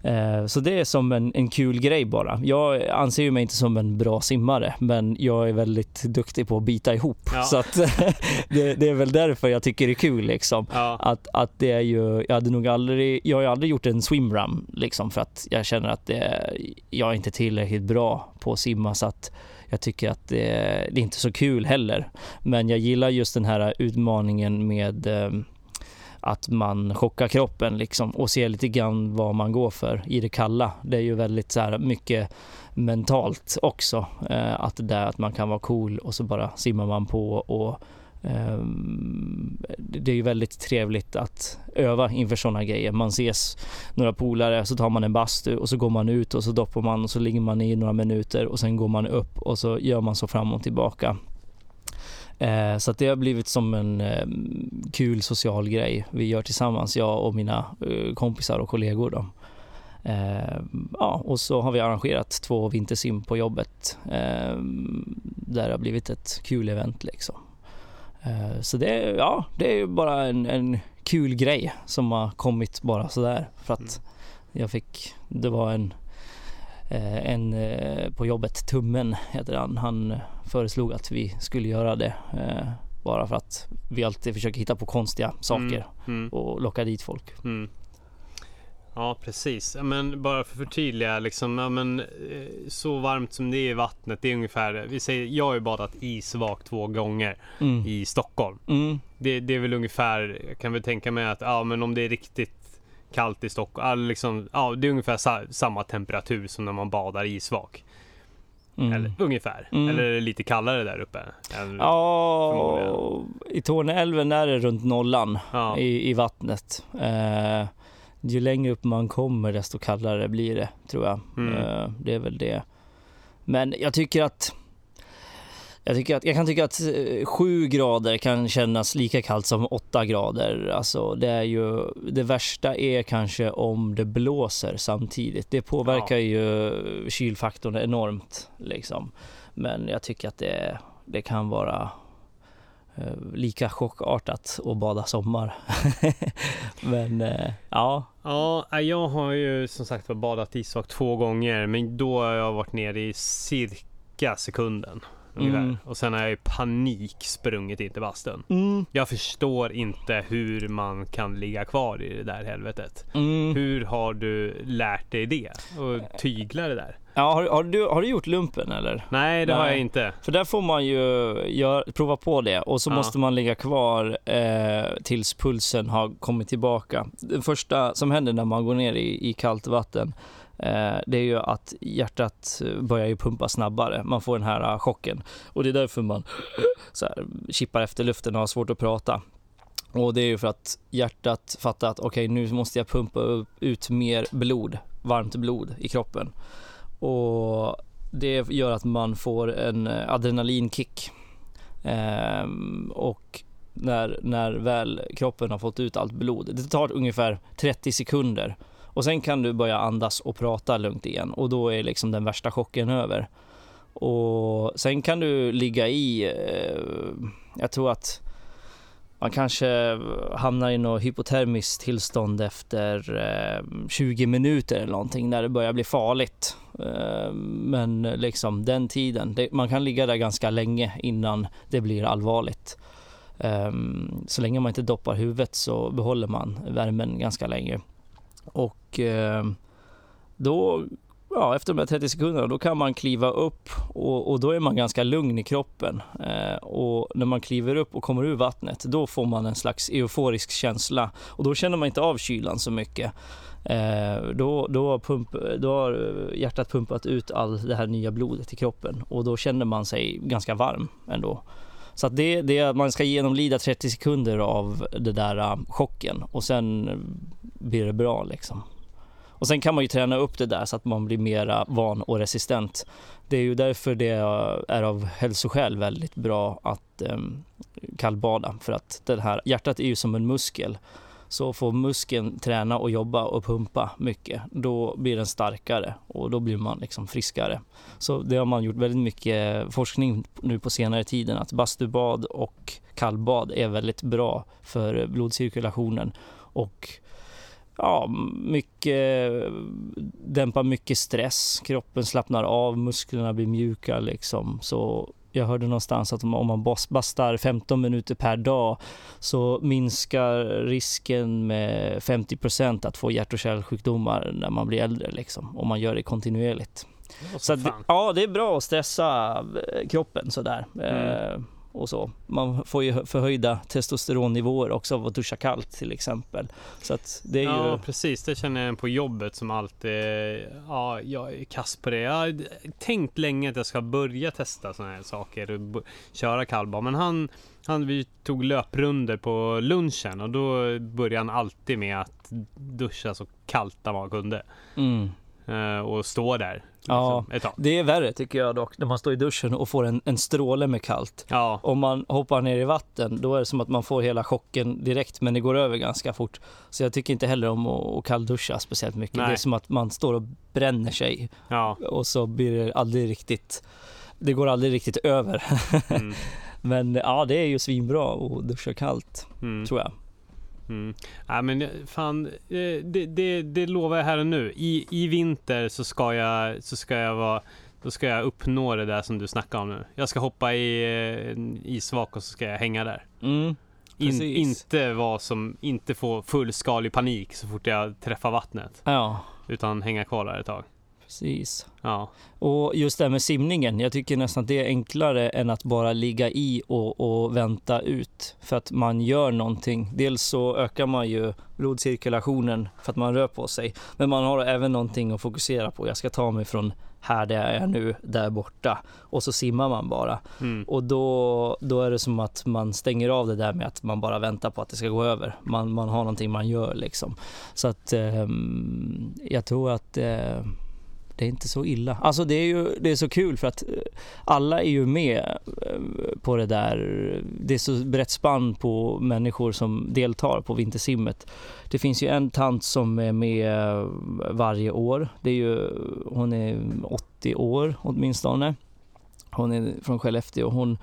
Eh, så det är som en, en kul grej bara. Jag anser ju mig inte som en bra simmare, men jag är väldigt duktig på att bita ihop. Ja. Så att det, det, är väl därför jag tycker det är kul liksom. Ja. Att, att det är ju, jag hade nog aldrig, jag har aldrig gjort en swimrun liksom för att jag känner att det, jag är inte tillräckligt bra på att simma så att jag tycker att det, det är inte så kul heller. Men jag gillar just den här utmaningen med ehm, att man chockar kroppen liksom och ser lite grann vad man går för i det kalla. Det är ju väldigt så här mycket mentalt också. Eh, att det där att man kan vara cool och så bara simmar man på och Ehm, det är ju väldigt trevligt att öva inför sådana grejer. Man ses några polare, så tar man en bastu och så går man ut och så doppar man och så ligger man i några minuter och sen går man upp och så gör man så fram och tillbaka. Ehm, så att det har blivit som en ehm, kul social grej vi gör tillsammans, jag och mina eh, kompisar och kollegor. Då. ja, och så har vi arrangerat två vintersim på jobbet där det har blivit ett kul event liksom så det, ja, det är bara en, en kul grej som har kommit bara sådär för att mm. jag fick, det var en eh, en eh, på jobbet, Tummen heter han, han föreslog att vi skulle göra det. Eh, bara för att vi alltid försöker hitta på konstiga saker mm, mm. och locka dit folk. Mm.
Ja precis, men bara för att förtydliga liksom, ja, men, eh, så varmt som det är i vattnet, det är ungefär, vi säger, jag har ju badat isvak två gånger mm. i Stockholm. Mm. Det, det, är väl ungefär, jag kan väl tänka mig att, ja men om det är riktigt kallt i Stockholm, liksom, ja det är ungefär sa, samma temperatur som när man badar isvak. Mm. Eller, ungefär. Mm. Eller är det lite kallare där uppe?
Ja, i Torneälven är det runt nollan ja. i, i vattnet. Eh, ju längre upp man kommer desto kallare blir det tror jag. Mm. Uh, det är väl det. Men jag tycker att jag, tycker att, jag kan tycka att 7 eh, grader kan kännas lika kallt som 8 grader. Alltså det är ju, det värsta är kanske om det blåser samtidigt. Det påverkar ja. ju kylfaktorn enormt liksom. Men jag tycker att det, det kan vara Eh, Eh, lika chockartat att bada sommar. men eh, ja.
Ja, eh, jag har ju som sagt badat isvak två gånger, men då har jag varit nere i cirka sekunden. Mm. Och sen har jag i panik sprungit in till bastun. Mm. Jag förstår inte hur man kan ligga kvar i det där helvetet. Mm. Hur har du lärt dig det? Och tygla det där?
Ja, har, har, du, har du gjort lumpen eller?
Nej, det Nej. har jag inte.
För där får man ju gör, prova på det och så ja. måste man ligga kvar eh, tills pulsen har kommit tillbaka. Det första som händer när man går ner i, i kallt vatten Eh, det är ju att hjärtat börjar ju pumpa snabbare. Man får den här eh, chocken och det är därför man så här, kippar efter luften och har svårt att prata. Och det är ju för att hjärtat fattar att okej, okay, nu måste jag pumpa ut mer blod, varmt blod i kroppen. Och det gör att man får en eh, adrenalinkick. Ehm, och när, när väl kroppen har fått ut allt blod, det tar ungefär 30 sekunder. Och sen kan du börja andas och prata lugnt igen och då är liksom den värsta chocken över. Och sen kan du ligga i, eh, jag tror att man kanske hamnar i något hypotermiskt tillstånd efter eh, 20 minuter eller någonting när det börjar bli farligt. Eh, men liksom den tiden, det, man kan ligga där ganska länge innan det blir allvarligt. Eh, så länge man inte doppar huvudet så behåller man värmen ganska länge. Och eh, då ja, efter de här 30 sekunderna då kan man kliva upp och, och då är man ganska lugn i kroppen. Eh, och när man kliver upp och kommer ur vattnet då får man en slags euforisk känsla och då känner man inte av kylan så mycket. Eh, då, då, pump, då har eh, hjärtat pumpat ut all det här nya blodet i kroppen och då känner man sig ganska varm ändå. Så att det, det, man ska genomlida 30 sekunder av den där eh, chocken och sen eh, blir det bra liksom. Och sen kan man ju träna upp det där så att man blir mera van och resistent. Det är ju därför det är av hälsoskäl väldigt bra att eh, kallbada för att det här hjärtat är ju som en muskel. Så får muskeln träna och jobba och pumpa mycket, då blir den starkare och då blir man liksom friskare. Så det har man gjort väldigt mycket forskning nu på senare tiden att bastubad och kallbad är väldigt bra för blodcirkulationen och ja, mycket, dämpar mycket stress, kroppen slappnar av, musklerna blir mjuka liksom. Så jag hörde någonstans att om man bastar 15 minuter per dag så minskar risken med 50 procent att få hjärt och kärlsjukdomar när man blir äldre liksom, om man gör det kontinuerligt. Så det, ja, det är bra att stressa eh, kroppen sådär. Mm. Eh, och så. Man får ju förhöjda testosteronnivåer också av att duscha kallt till exempel. Så det är
ja, ju... precis. Det känner jag på jobbet som alltid, ja, jag är kass på det. Jag har tänkt länge att jag ska börja testa sådana här saker och köra kallbad. Men han, han, vi tog löprunder på lunchen och då började han alltid med att duscha så kallt han bara kunde. Mm. Uh, och stå där
Ja, liksom, det är värre tycker jag dock när man står i duschen och får en, en stråle med kallt. Ja. Om man hoppar ner i vatten då är det som att man får hela chocken direkt men det går över ganska fort. Så jag tycker inte heller om att, att kallduscha speciellt mycket. Nej. Det är som att man står och bränner sig ja. och så blir det aldrig riktigt, det går aldrig riktigt över. Mm. men ja, det är ju svinbra att duscha kallt mm. tror jag.
Mm. Ja, men fan, det, det, det lovar jag här och nu. I, I vinter så ska jag, så ska jag vara då ska jag uppnå det där som du snackar om nu. Jag ska hoppa i en isvak och så ska jag hänga där.
Mm,
In, inte vara som, inte få fullskalig panik så fort jag träffar vattnet.
Ja.
Utan hänga kvar där ett tag.
Precis.
Ja.
Och just det här med simningen, jag tycker nästan att det är enklare än att bara ligga i och, och vänta ut. För att man gör någonting. Dels så ökar man ju blodcirkulationen för att man rör på sig. Men man har även någonting att fokusera på. Jag ska ta mig från här där jag är nu, där borta. Och så simmar man bara.
Mm.
Och då, då är det som att man stänger av det där med att man bara väntar på att det ska gå över. Man, man har någonting man gör liksom. Så att eh, jag tror att eh, det är inte så illa. Alltså det är ju det är så kul för att eh, alla är ju med eh, på det där. Det är så brett spann på människor som deltar på vintersimmet. Det finns ju en tant som är med eh, varje år. Det är ju, hon är 80 år åtminstone. Hon är från Skellefteå. Hon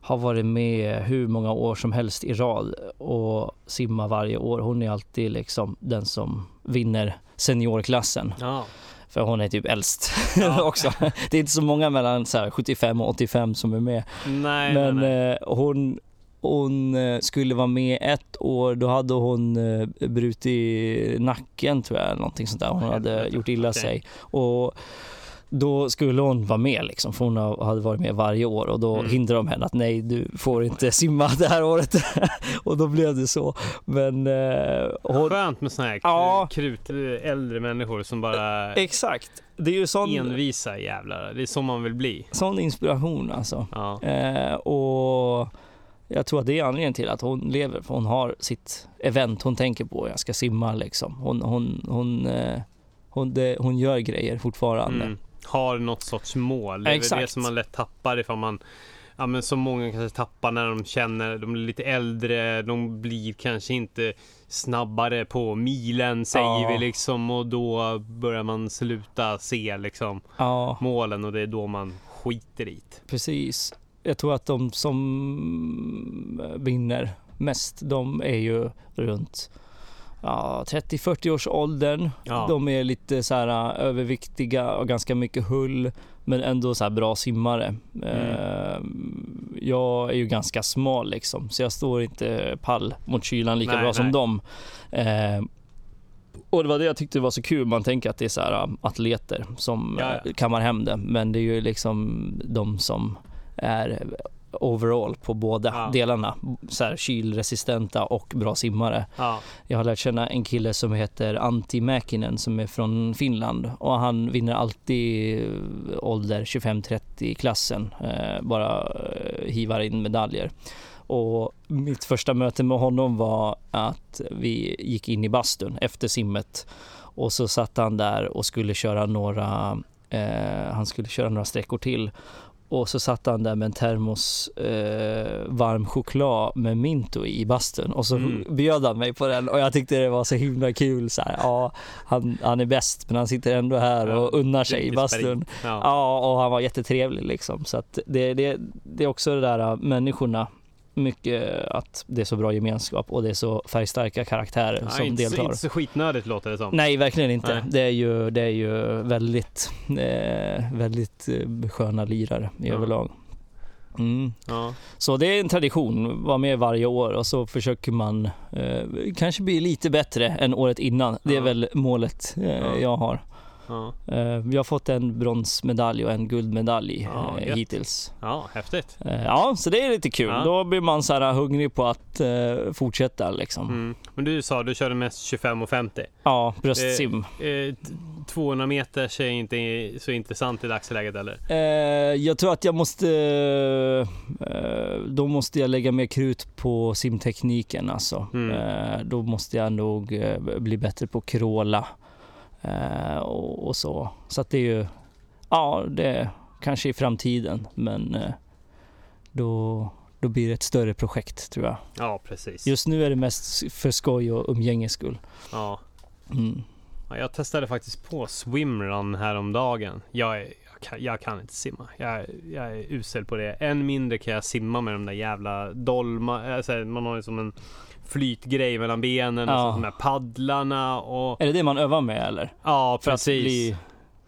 har varit med hur många år som helst i rad och simmar varje år. Hon är alltid liksom den som vinner seniorklassen.
Ja.
För hon är typ äldst ja. också. Det är inte så många mellan så 75 och 85 som är med.
Nej,
Men
nej, nej.
Eh, hon, hon eh, skulle vara med ett år, då hade hon eh, brutit nacken tror jag, någonting sånt där. Hon hade gjort illa sig. Och då skulle hon vara med liksom, för hon hade varit med varje år och då mm. hindrade de henne att nej, du får inte simma det här året. och då blev det så. Men eh,
hon... Skönt med såna här ja. krut, äldre människor som bara...
Exakt. Det är ju sån...
Envisa jävlar. Det är så man vill bli.
Sån inspiration alltså.
Ja.
Eh, och jag tror att det är anledningen till att hon lever, för hon har sitt event hon tänker på. Jag ska simma liksom. Hon, hon, hon, eh, hon, det, hon gör grejer fortfarande.
Mm har något sorts mål. Det är det som man lätt tappar ifall man Ja men som många kanske tappar när de känner, de blir lite äldre, de blir kanske inte snabbare på milen säger
Ja.
vi liksom och då börjar man sluta se liksom
Ja,
målen och det är då man skiter i det.
precis. Jag tror att de som vinner mest, de är ju runt ja, 30-40 års åldern.
Ja.
De är lite så här äh, överviktiga och ganska mycket hull men ändå så bra simmare. Eh, jag är ju ganska smal liksom så jag står inte pall mot kylan lika
Nej,
bra som
nej.
dem. Eh, och det var det jag tyckte var så kul. Man tänker att det är så här äh, atleter som
Ja, ja.
äh, kammar hem det men det är ju liksom de som är overall på båda
Ja.
delarna. Så här, kylresistenta och bra simmare.
Ja.
Jag har lärt känna en kille som heter Antti Mäkinen som är från Finland och han vinner alltid eh, ålder 25-30 klassen. Eh, bara eh, hivar in medaljer. Och mitt första möte med honom var att vi gick in i bastun efter simmet och så satt han där och skulle köra några, eh, han skulle köra några sträckor till och så satt han där med en termos eh, varm choklad med Minto i bastun och så
Mm.
bjöd han mig på den och jag tyckte det var så himla kul. Så här, ja, han, han är bäst men han sitter ändå här
Ja,
och unnar sig i bastun.
Ja.
Ja, och han var jättetrevlig liksom. Så att det, det, det är också det där äh, människorna, mycket att det är så bra gemenskap och det är så färgstarka karaktärer
Ja,
som
inte,
deltar.
inte så skitnödigt låter det som.
Nej, verkligen inte.
Nej.
Det är ju, det är ju väldigt, eh, väldigt eh, sköna lirare i
Ja.
överlag. Mm.
Ja.
Så det är en tradition, vara med varje år och så försöker man eh, kanske bli lite bättre än året innan. Det är
Ja.
väl målet eh,
Ja.
jag har.
Ja.
Eh, vi har fått en bronsmedalj och en guldmedalj
Ja,
eh, hittills.
ja, häftigt.
Eh, ja, så det är lite kul.
Ja.
Då blir man så här hungrig på att eh, fortsätta liksom.
Mm. Men du sa du körde mest 25 och 50.
Ja, bröstsim.
Eh, t- 200 meter är inte så intressant i dagsläget eller?
Eh, jag tror att jag måste... Eh, då måste jag lägga mer krut på simtekniken alltså.
Mm.
Eh, då måste jag nog eh, bli bättre på kråla eh, och, och så. Så att det är ju... Ja, det kanske i framtiden men eh, då, då blir det ett större projekt tror jag.
Ja, precis.
Just nu är det mest för skoj och umgänges skull.
Ja.
Mm.
Ja, Jag testade faktiskt på swimrun häromdagen. Jag, är- jag kan, jag kan inte simma. Jag, jag är usel på det. Än mindre kan jag simma med de där jävla dolma, alltså, man har ju som en flytgrej mellan benen ja. och så de här paddlarna och...
Är det det man övar med eller?
Ja, för precis. Att bli,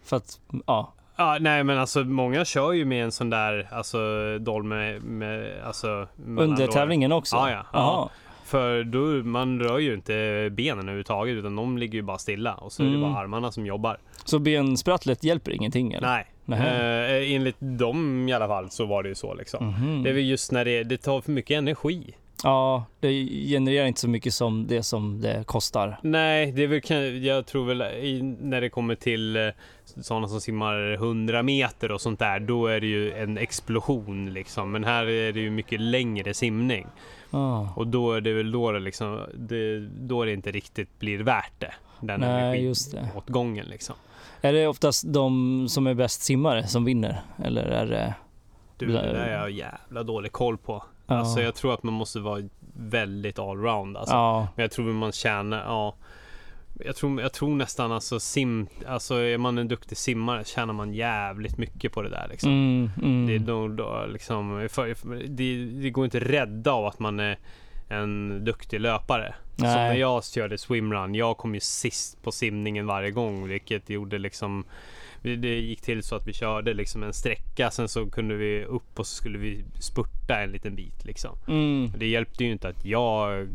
för att, ja.
Ja, nej men alltså många kör ju med en sån där, alltså dolm med, alltså...
Under tävlingen också?
Ja, ja. ja. För då, man rör ju inte benen överhuvudtaget utan de ligger ju bara stilla och så mm. är det bara mm. armarna som jobbar.
Så bensprattlet hjälper ingenting eller?
Nej. Eh, enligt dem i alla fall så var det ju så liksom. Mm. Det är väl just när det, det tar för mycket energi.
Ja, det genererar inte så mycket som det som det kostar.
Nej, det är väl, jag tror väl när det kommer till eh, sådana som simmar 100 meter och sånt där, då är det ju en explosion liksom. Men här är det ju mycket längre simning. Ah. Och då är det väl då det liksom, det, då det inte riktigt blir värt det. Den Nej, gången liksom.
Är det oftast de som är bäst simmare som vinner? Eller är det...
Du, det där är jag jävla dålig koll på. Ja. Alltså jag tror att man måste vara väldigt allround alltså. Ja. Men jag tror att man tjänar, ja. Jag tror, jag tror nästan alltså sim, alltså är man en duktig simmare tjänar man jävligt mycket på det där liksom. Mm, mm. Det är då, då liksom, det, det går inte att rädda av att man är en duktig löpare. Nej. Som när jag körde swimrun, jag kom ju sist på simningen varje gång vilket gjorde liksom det gick till så att vi körde liksom en sträcka, sen så kunde vi upp och så skulle vi spurta en liten bit liksom. Mm. Det hjälpte ju inte att jag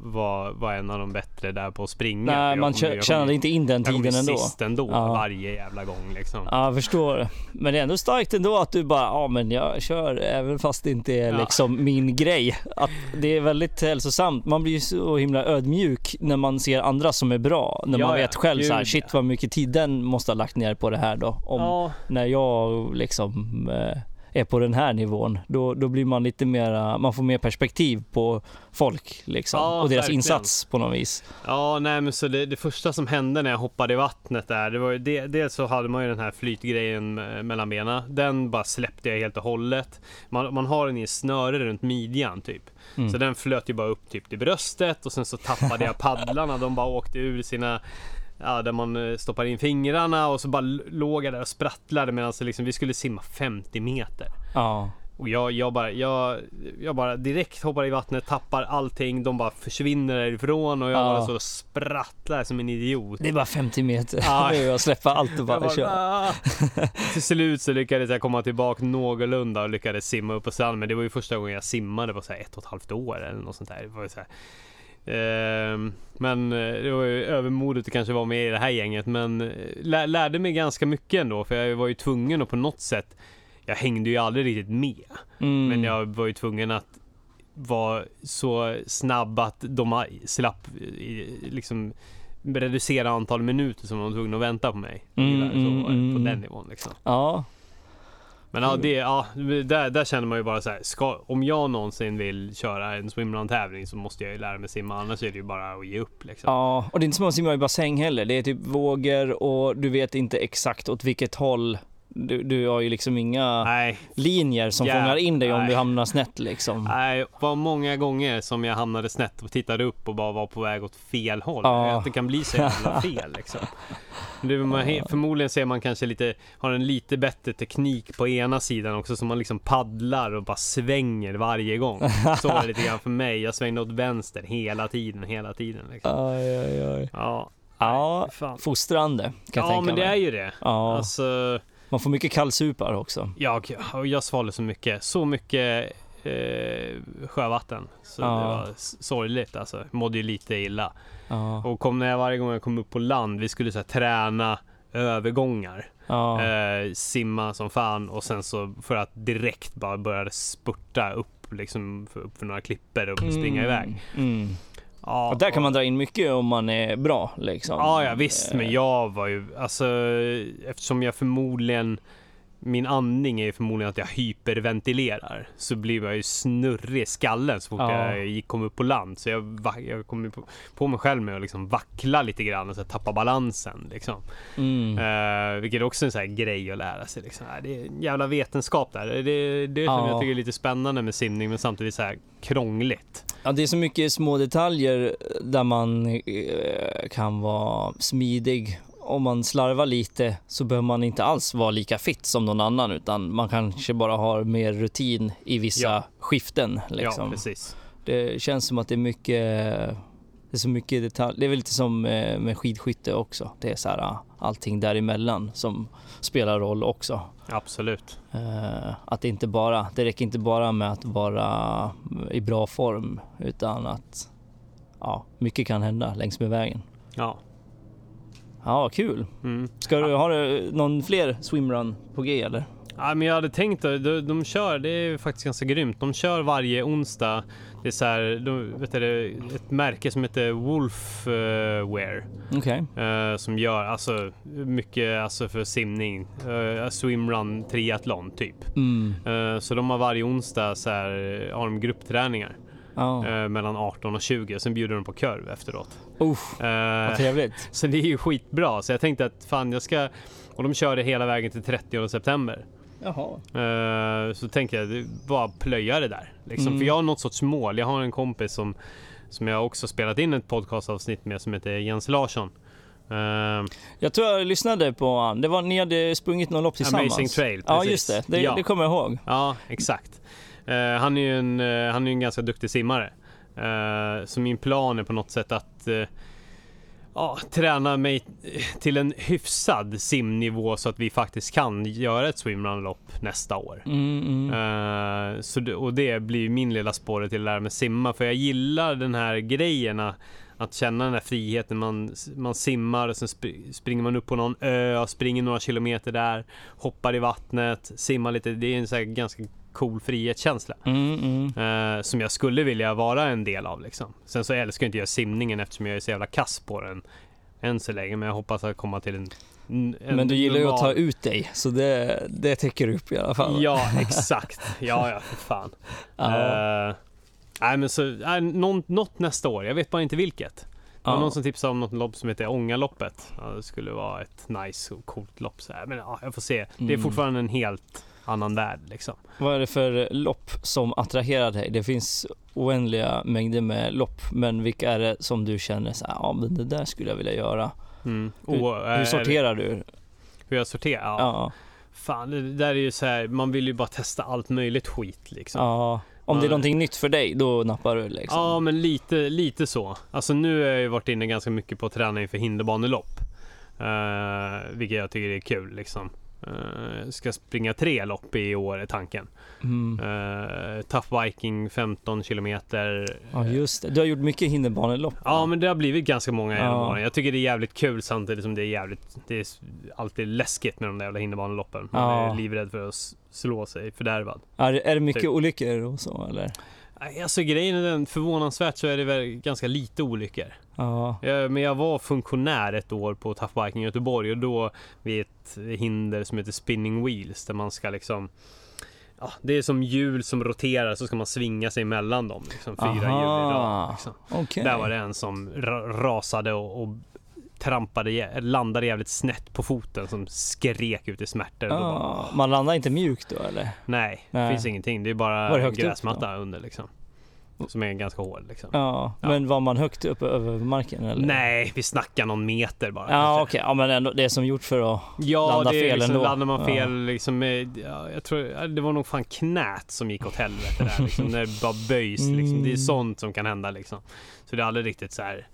var, var en av de bättre där på att springa.
Nej, man kom, tjänade inte in den tiden ändå.
Jag sist ändå, ja. varje jävla gång liksom.
Ja, jag förstår. Men det är ändå starkt ändå att du bara, ja men jag kör även fast det inte är ja. liksom min grej. Att det är väldigt hälsosamt. Man blir ju så himla ödmjuk när man ser andra som är bra. När ja, man vet själv så här, shit vad mycket tid den måste ha lagt ner på det här då. Om, ja. När jag liksom eh, är på den här nivån, då, då blir man lite mera, man får mer perspektiv på folk liksom ja, och deras verkligen. insats på något vis.
Ja, nej men så det, det, första som hände när jag hoppade i vattnet där, det var ju det, dels så hade man ju den här flytgrejen mellan benen. Den bara släppte jag helt och hållet. Man, man har den i snöre runt midjan typ. Mm. Så den flöt ju bara upp typ till bröstet och sen så tappade jag paddlarna. De bara åkte ur sina Ja, där man eh, stoppar in fingrarna och så bara låg jag där och sprattlade medan liksom, vi skulle simma 50 meter. Ja. Och jag, jag, bara, jag, jag bara direkt hoppar i vattnet, tappar allting, de bara försvinner därifrån och jag ja. bara så sprattlar som en idiot.
Det är bara 50 meter. Ja. Att släppa allt och bara, bara köra.
Till slut så lyckades jag komma tillbaka någorlunda och lyckades simma upp på stranden. Men det var ju första gången jag simmade på så här ett och ett halvt år eller något sånt där. Det var så här, men eh, det var ju övermodigt att kanske vara med i det här gänget men eh, lärde mig ganska mycket ändå för jag var ju tvungen att på något sätt Jag hängde ju aldrig riktigt med mm. Men jag var ju tvungen att vara så snabb att de slapp liksom reducera antal minuter som de var tvungna att vänta på mig. Mm, så, mm, på mm. den nivån liksom.
Ja,
men ja, det, ja där, där känner man ju bara så här, ska, om jag någonsin vill köra en swimrun-tävling så måste jag ju lära mig simma, annars är det ju bara att ge upp liksom.
Ja, och det är inte som att simma i bassäng heller. Det är typ vågor och du vet inte exakt åt vilket håll du, du har ju liksom inga nej. linjer som yeah. fångar in dig om nej. du hamnar snett liksom.
Nej, det var många gånger som jag hamnade snett och tittade upp och bara var på väg åt fel håll. Ja. Att det kan bli så jävla fel liksom. Det, man, förmodligen ser man kanske lite, har en lite bättre teknik på ena sidan också så man liksom paddlar och bara svänger varje gång. Så var det lite grann för mig. Jag svängde åt vänster hela tiden, hela tiden. Liksom.
Aj, aj, aj. Ja. Ja, fostrande kan jag
ja,
tänka
men det är ju det. Ja. Alltså,
man får mycket kallsupar också.
Ja, och jag svalde så mycket. Så mycket eh, sjövatten. Så ja. det var sorgligt alltså. Jag mådde ju lite illa. Ja. Och kom när jag varje gång jag kom upp på land, vi skulle så här, träna övergångar. Ja. Eh, simma som fan och sen så för att direkt bara börja spurta upp liksom för, upp för några klipper och springa mm. iväg. Mm.
Ja, och där kan man dra in mycket om man är bra liksom.
Ja, ja visst, men jag var ju alltså eftersom jag förmodligen min andning är förmodligen att jag hyperventilerar. Så blir jag ju snurrig i skallen så fort ja. jag kom upp på land. Så jag, jag kom på, på mig själv med att liksom vackla lite grann och så tappa balansen. Liksom. Mm. Uh, vilket är också en sån här grej att lära sig. Liksom. Det är en jävla vetenskap där. Det, det, det är ja. som jag tycker är lite spännande med simning men samtidigt så här krångligt.
Ja, det är så mycket små detaljer där man eh, kan vara smidig om man slarvar lite så behöver man inte alls vara lika fit som någon annan utan man kanske bara har mer rutin i vissa
Ja.
skiften. Liksom.
Ja, precis.
Det känns som att det är mycket, det är så mycket detalj. Det är väl lite som eh, med skidskytte också. Det är så här ah, allting däremellan som spelar roll också.
Absolut.
Eh, att det inte bara, det räcker inte bara med att vara i bra form utan att ja, mycket kan hända längs med vägen.
Ja.
Ja, kul.
Mm.
Ska du, har du någon fler swimrun på G eller?
Ja, men jag hade tänkt de, de, de kör, det är faktiskt ganska grymt. De kör varje onsdag. Det är så här, de, vet du, ett märke som heter Wolf eh, Wear.
Okej.
eh, som gör alltså mycket alltså för simning. Uh, swimrun triathlon typ.
Mm.
Eh, så de har varje onsdag så här, har de gruppträningar
Ja.
eh, mellan 18 och 20. Sen bjuder de på kurv efteråt.
Uff,
Eh,
vad trevligt.
så det är ju skitbra. Så jag tänkte att fan jag ska... Och de kör det hela vägen till 30 september.
Jaha.
Eh, så tänker jag bara plöja det där. Liksom.
Mm.
För jag har något sorts mål. Jag har en kompis som, som jag också spelat in ett podcastavsnitt med som heter Jens Larsson. Eh,
Jag tror jag lyssnade på han. Det var ni hade sprungit någon lopp tillsammans.
Amazing Trail,
Ja,
precis.
just det. Det,
Ja.
det kommer jag ihåg.
ja, exakt. Eh, han är ju en, eh, han är en ganska duktig simmare. Eh, så min plan är på något sätt att ja, träna mig till en hyfsad simnivå så att vi faktiskt kan göra ett swimrun-lopp nästa år.
Mm, mm.
Eh, så och det blir min lilla spåret till att lära mig simma. För jag gillar den här grejen att- känna den här friheten. Man, man simmar och sen sp- springer man upp på någon ö, springer några kilometer där, hoppar i vattnet, simmar lite. Det är en så här ganska cool frihetskänsla.
Mm, mm.
eh, som jag skulle vilja vara en del av liksom. Sen så älskar inte jag simningen eftersom jag är så jävla kass på den än så länge. Men jag hoppas att komma till en, en
Men du gillar ju att ta ut dig, så det, det täcker du upp i alla fall.
Ja, exakt. Ja, ja, för fan.
Ja.
Eh, nej, men så, nej, någon, något nästa år. Jag vet bara inte vilket. Det var
Ja.
någon som tipsade om något lopp som heter Ångaloppet. Ja, det skulle vara ett nice och coolt lopp. Så här. Men ja, jag får se. Det är
Mm.
fortfarande en helt annan värld liksom.
Vad är det för lopp som attraherar dig? Det finns oändliga mängder med lopp, men vilka är det som du känner så här, ja men det där skulle jag vilja göra?
Mm.
Hur,
Och, eh,
hur sorterar du?
Hur jag sorterar? Ja.
Ja.
Fan, det där är ju så här. Man vill ju bara testa allt möjligt skit liksom.
ja. Om det är någonting nytt för dig, då nappar du liksom?
Ja, men lite, lite så. Alltså nu har jag ju varit inne ganska mycket på att träna inför hinderbanelopp. Uh, vilket jag tycker är kul liksom. Uh, ska springa tre lopp i år är tanken.
Mm.
Uh, tough Viking 15 kilometer.
Ja, just det. Du har gjort mycket hinderbanelopp.
Ja
va?
men det har blivit ganska många genom
Ja.
Jag tycker det är jävligt kul samtidigt som det är jävligt Det är alltid läskigt med de där jävla hinderbaneloppen. Man
Ja.
är livrädd för att slå sig fördärvad.
Är, är det mycket
Typ.
olyckor och så eller?
Alltså grejen är den, förvånansvärt så är det väl ganska lite olyckor.
Ja.
Men jag var funktionär ett år på Tough Viking i Göteborg och då vid ett hinder som heter Spinning Wheels där man ska liksom Ja, det är som hjul som roterar så ska man svinga sig mellan dem. Liksom, fyra hjul i rad. Liksom.
Okej.
Där var det en som ra- rasade och, och trampade, landade jävligt snett på foten som skrek ut i smärtor. Då bara,
Ja, man landar inte mjukt då eller?
nej, det
Nej.
finns ingenting. Det är bara
Var det
gräsmatta under liksom. Som är ganska hård liksom.
Ja,
Ja.
men var man högt upp över marken eller?
Nej, vi snackar någon meter bara.
Ja okej, ja men ändå det är som gjort för att...
Ja,
Landa
det är
fel
liksom,
ändå.
landar man
Ja.
fel liksom, med, ja, jag tror, ja, det var nog fan knät som gick åt helvete där liksom, när det bara böjs liksom. Det är
Mm.
sånt som kan hända liksom. Så det är aldrig riktigt så här,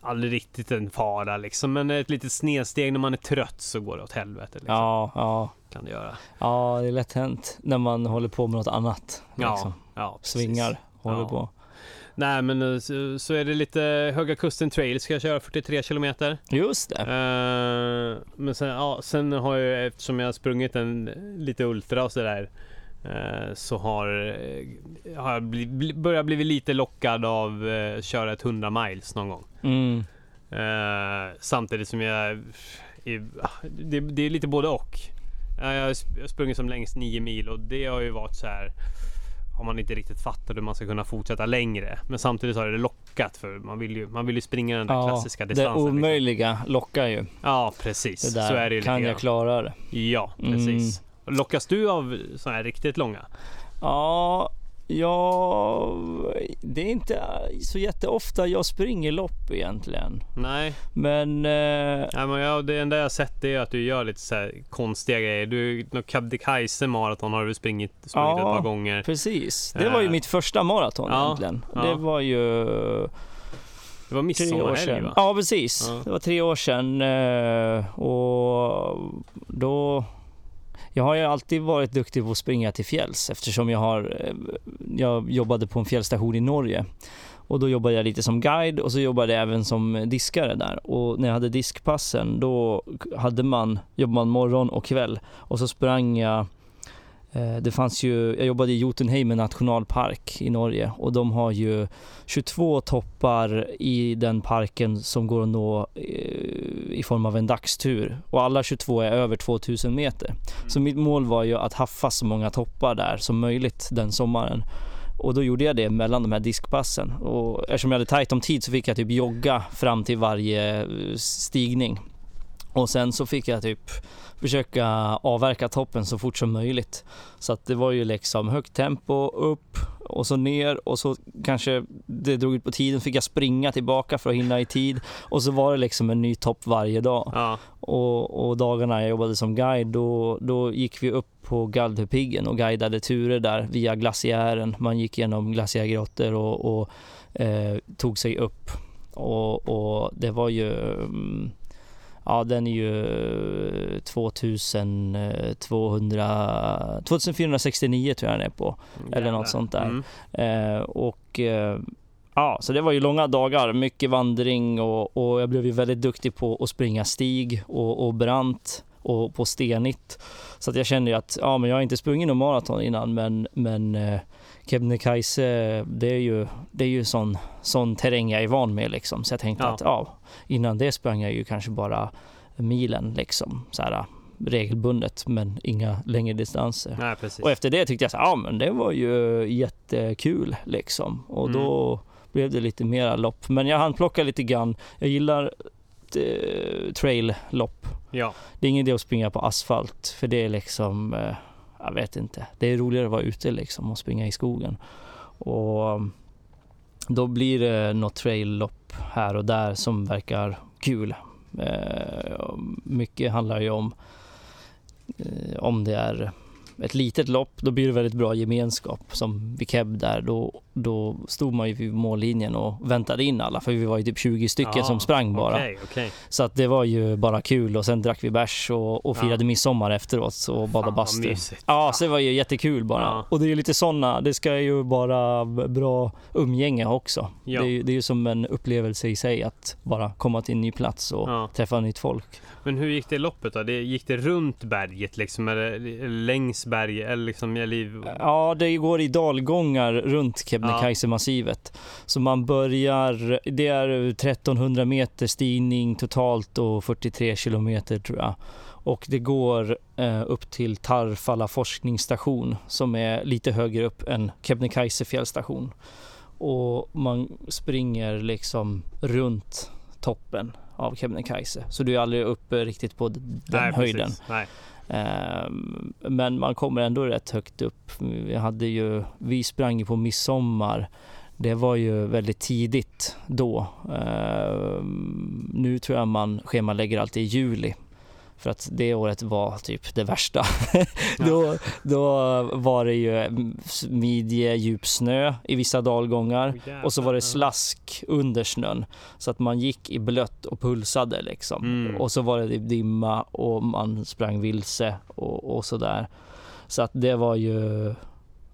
aldrig riktigt en fara liksom. Men ett litet snedsteg när man är trött så går det åt helvete liksom.
Ja, ja.
Kan det göra.
Ja, det är lätt hänt när man håller på med något annat.
Ja,
Liksom.
ja precis.
Svingar, håller
Ja.
på.
Nej men eh, så, så är det lite Höga Kusten Trail ska jag köra 43 kilometer.
Just det.
Eh, men sen, ja, sen har jag eftersom jag har sprungit en lite ultra och sådär så har, eh, har jag bli, börjat bli lite lockad av eh, köra ett 100 miles någon gång.
Mm.
Eh, samtidigt som jag det, det är lite både och. Eh, Jag har sprungit som längst 9 mil och det har ju varit så här har man inte riktigt fattat hur man ska kunna fortsätta längre. Men samtidigt så har det lockat för man vill ju, man vill ju springa den där klassiska
det
distansen. liksom.
omöjliga lockar ju.
Ja precis,
Det där
så är det ju
kan jag klara det.
Ja,
Mm.
Lockas du av sådana här riktigt långa?
Ja, Ja, det är inte så jätteofta jag springer lopp egentligen.
Nej.
Men... Eh...
Nej, men jag, det enda jag sett är att du gör lite så här konstiga grejer. Du, Kebnekaise maraton har du sprungit, sprungit ja, ett par gånger.
precis. Det var ju eh. mitt första maraton ja, egentligen. Ja. Det var ju...
Det var midsommarhelg va?
Ja precis. Ja. Det var tre år sedan eh, och då jag har ju alltid varit duktig på att springa till fjälls eftersom jag har eh, jag jobbade på en fjällstation i Norge och då jobbade jag lite som guide och så jobbade jag även som diskare där. Och när jag hade diskpassen då hade man, jobbade man morgon och kväll och så sprang jag det fanns ju, jag jobbade i Jotunheimen nationalpark i Norge och de har ju 22 toppar i den parken som går att nå eh, i form av en dagstur och alla 22 är över 2000 meter. Så mitt mål var ju att haffa så många toppar där som möjligt den sommaren. Och då gjorde jag det mellan de här diskpassen och eftersom jag hade tajt om tid så fick jag typ jogga fram till varje eh, stigning. Och sen så fick jag typ försöka avverka toppen så fort som möjligt. Så att det var ju liksom högt tempo upp och så ner och så kanske det drog ut på tiden fick jag springa tillbaka för att hinna i tid och så var det liksom en ny topp varje dag. Ja. Och, och, dagarna jag jobbade som guide då, då gick vi upp på Galdhöpiggen och guidade turer där via glaciären. Man gick genom glaciärgrottor och, och eh, tog sig upp och, och det var ju um, Ja, den är ju 2200, 2469 tror jag den är på. Jävlar. Eller något sånt där. Mm. Eh, och eh, ja, så det var ju långa dagar, mycket vandring och, och jag blev ju väldigt duktig på att springa stig och, och brant och på stenigt. Så att jag kände ju att, ja men jag har inte sprungit någon maraton innan men, men eh, Kebnekaise, det är ju, det är ju sån, sån terräng jag är van med liksom. Så jag tänkte ja. att ja, innan det sprang jag ju kanske bara milen liksom. Så här, regelbundet men inga längre distanser.
Nej,
och efter det tyckte jag så ja men det var ju jättekul liksom. Och mm. då blev det lite mera lopp. Men jag hann plocka lite grann. Jag gillar eh, trail-lopp.
Ja.
Det är ingen idé att springa på asfalt för det är liksom eh, jag vet inte. Det är roligare att vara ute liksom och springa i skogen. Och um, då blir det något trail-lopp här och där som verkar kul. Eh, mycket handlar ju om eh, om det är ett litet lopp, då blir det väldigt bra gemenskap. Som vid Keb där, då, då stod man ju vid mållinjen och väntade in alla, för vi var ju typ 20 stycken ja, som sprang bara.
Okay, okay.
Så att det var ju bara kul och sen drack vi bärs och, och firade ja. midsommar efteråt och badade bastu. Ja, så det var ju jättekul bara. Ja. Och det är ju lite sådana, det ska ju vara bra umgänge också. Ja. Det, är, det är ju som en upplevelse i sig att bara komma till en ny plats och träffa nytt folk.
Men hur gick det loppet då? Det, gick det runt berget liksom, eller längs berget? Eller liksom, eller...
Ja, det går i dalgångar runt Kebnekaise-massivet. Så man börjar, det är 1300 meter stigning totalt och 43 kilometer tror jag. Och det går eh, upp till Tarfala forskningsstation som är lite högre upp än Kebnekaise fjällstation. Och man springer liksom runt toppen av Kebnekaise. Så du är aldrig uppe riktigt på den Nej, höjden. Ehm, men man kommer ändå rätt högt upp. Vi hade ju, vi sprang ju på midsommar. Det var ju väldigt tidigt då. Ehm, nu tror jag man schemalägger alltid i juli för att det året var typ det värsta. Då, då var det ju midje djup snö i vissa dalgångar och så var det slask under snön. Så att man gick i blött och pulsade liksom. Mm. Och så var det dimma och man sprang vilse och, och sådär. Så att det var ju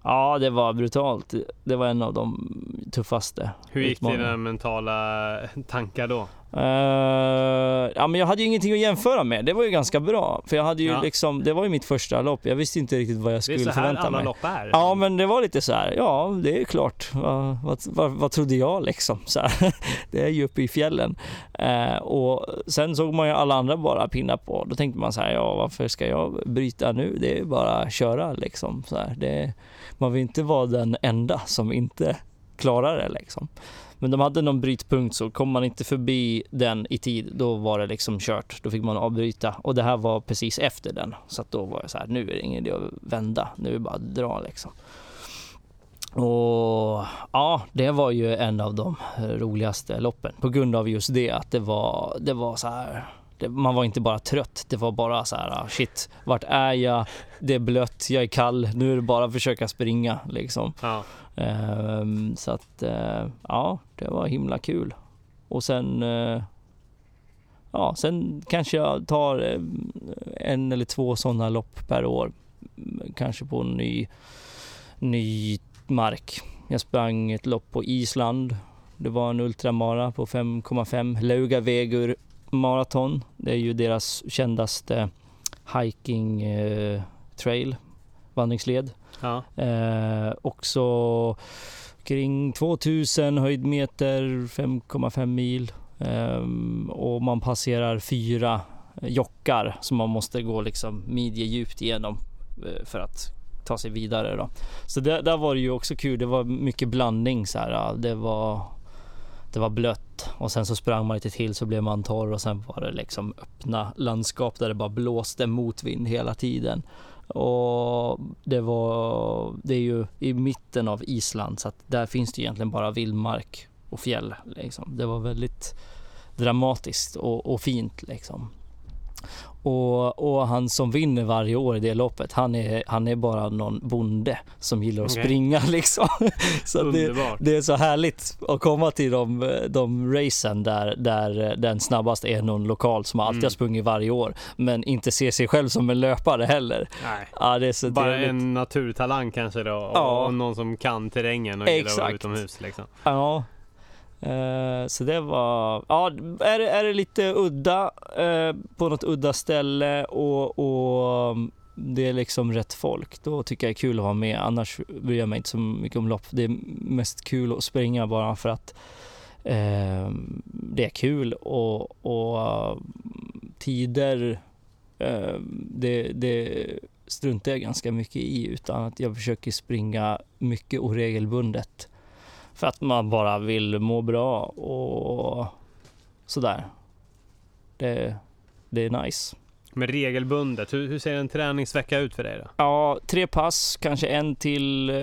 Ja, det var brutalt. Det var en av de tuffaste.
Hur gick dina mentala tankar då?
Uh, ja, men jag hade ju ingenting att jämföra med. Det var ju ganska bra. För jag hade ju ja. liksom, det var ju mitt första lopp. Jag visste inte riktigt vad jag skulle förvänta mig. Det är så här alla
lopp är.
Ja, men det var lite så här. Ja, det är klart. Vad, vad, vad, vad trodde jag liksom? Så. Det är ju uppe i fjällen. Uh, och sen såg man ju alla andra bara pinna på. Då tänkte man så här, ja varför ska jag bryta nu? Det är bara att köra liksom. Så. Det, man vill inte vara den enda som inte klarar det liksom. Men de hade någon brytpunkt så kom man inte förbi den i tid, då var det liksom kört. Då fick man avbryta och det här var precis efter den. Så att då var jag så här, nu är det ingen idé att vända, nu är det bara att dra liksom. Och ja, det var ju en av de roligaste loppen på grund av just det att det var, det var så här det, man var inte bara trött, det var bara så här ah, shit, vart är jag? Det är blött, jag är kall, nu är det bara att försöka springa liksom. Ja. Um, så att uh, ja, det var himla kul. Och sen uh, ja, sen kanske jag tar uh, en eller två sådana lopp per år. Kanske på ny, ny mark. Jag sprang ett lopp på Island. Det var en ultramara på 5,5 Laugavegur maraton. Det är ju deras kändaste hiking eh, trail, vandringsled. Ja. Eh, också kring 2000 höjdmeter, 5,5 mil. Ehm, och man passerar fyra jockar som man måste gå liksom midjedjupt igenom eh, för att ta sig vidare. Då. Så det, där var det ju också kul. Det var mycket blandning så här. Det var det var blött och sen så sprang man lite till så blev man torr och sen var det liksom öppna landskap där det bara blåste motvind hela tiden. Och det var, det är ju i mitten av Island så att där finns det egentligen bara vildmark och fjäll. Liksom. Det var väldigt dramatiskt och, och fint liksom. Och, och, han som vinner varje år i det loppet, han är, han är bara någon bonde som gillar att okay. springa liksom. Så det, det, är så härligt att komma till de, de racen där, där den snabbast är någon lokal som alltid mm. har sprungit varje år, men inte ser sig själv som en löpare heller.
Nej. Ja, det är så bara trevligt. en naturtalang kanske då, och, ja. och någon som kan terrängen och gillar att vara utomhus. Liksom.
Ja, Eh, så det var, ja, är, är det lite udda eh, på något udda ställe och, och mm, det är liksom rätt folk, då tycker jag det är kul att vara med. Annars bryr jag mig inte så mycket om lopp. Det är mest kul att springa bara för att eh, det är kul och, och mm, tider, eh, det, det struntar jag ganska mycket i utan att jag försöker springa mycket oregelbundet för att man bara vill må bra och sådär. Det, det är nice.
Men regelbundet, hur, hur, ser en träningsvecka ut för dig då?
Ja, tre pass, kanske en till eh,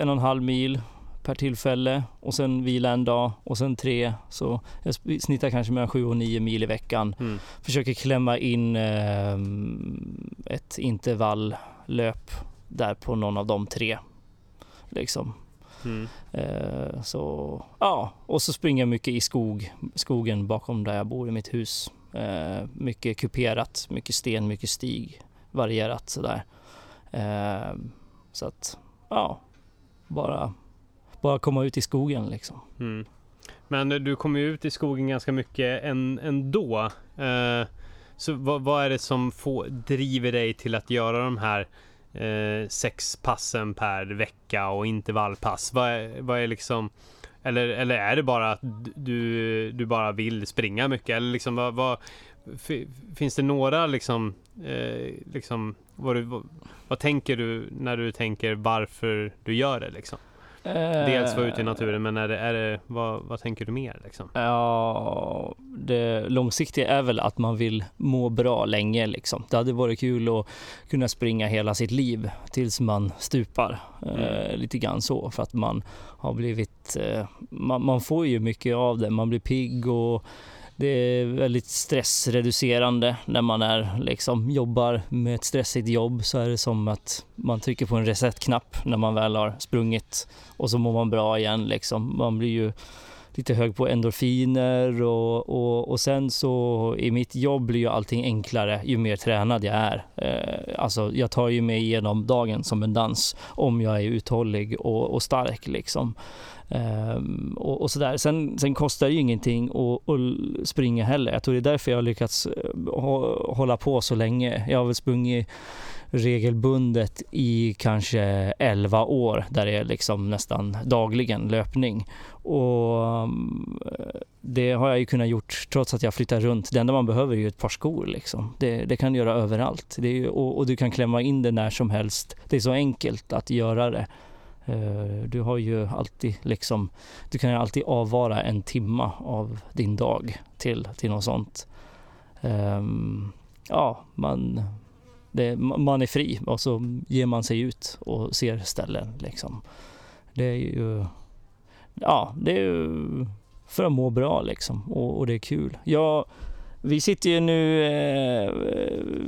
en och en halv mil per tillfälle och sen vila en dag och sen tre. Så jag snittar kanske mellan sju och nio mil i veckan. Mm. Försöker klämma in eh, ett intervalllöp där på någon av de tre. Liksom. Mm. Eh, så ja, och så springer jag mycket i skog, skogen bakom där jag bor i mitt hus. Eh, mycket kuperat, mycket sten, mycket stig, varierat sådär. Eh, så att ja, bara, bara komma ut i skogen liksom. Mm.
Men du kommer ju ut i skogen ganska mycket ändå. så vad, vad, är det som får, driver dig till att göra de här eh, sex passen per vecka och intervallpass? Vad är, vad är liksom eller, eller är det bara att du, du bara vill springa mycket? Eller liksom vad, vad finns det några liksom, eh, liksom vad, du, vad, vad, tänker du när du tänker varför du gör det liksom? Dels vara ute i naturen men är det, är det, vad, vad tänker du mer? Liksom?
Ja, det långsiktiga är väl att man vill må bra länge. Liksom. Det hade varit kul att kunna springa hela sitt liv tills man stupar. Mm. Eh, lite grann så för att man har blivit, eh, man, man, får ju mycket av det. Man blir pigg och det är väldigt stressreducerande när man är, liksom, jobbar med ett stressigt jobb så är det som att man trycker på en reset-knapp när man väl har sprungit och så mår man bra igen. Liksom. Man blir ju lite hög på endorfiner och, och, och sen så i mitt jobb blir ju allting enklare ju mer tränad jag är. Eh, alltså jag tar ju mig igenom dagen som en dans om jag är uthållig och, och stark liksom. Um, och, och, sådär. Sen, sen kostar det ju ingenting att, att springa heller. Jag tror det är därför jag har lyckats eh, hålla på så länge. Jag har väl sprungit regelbundet i kanske 11 år där det är liksom nästan dagligen löpning. Och eh, det har jag ju kunnat gjort trots att jag flyttar runt. Det enda man behöver är ju ett par skor liksom. Det, det kan du göra överallt. Ju, och, och, du kan klämma in det när som helst. Det är så enkelt att göra det. Eh, du har ju alltid liksom, du kan ju alltid avvara en timma av din dag till, till något sånt. Ehm, ja, man, det, man är fri och så ger man sig ut och ser ställen liksom. det är ju, ja, det är ju för att må bra liksom och, och det är kul. Jag, vi sitter ju nu eh,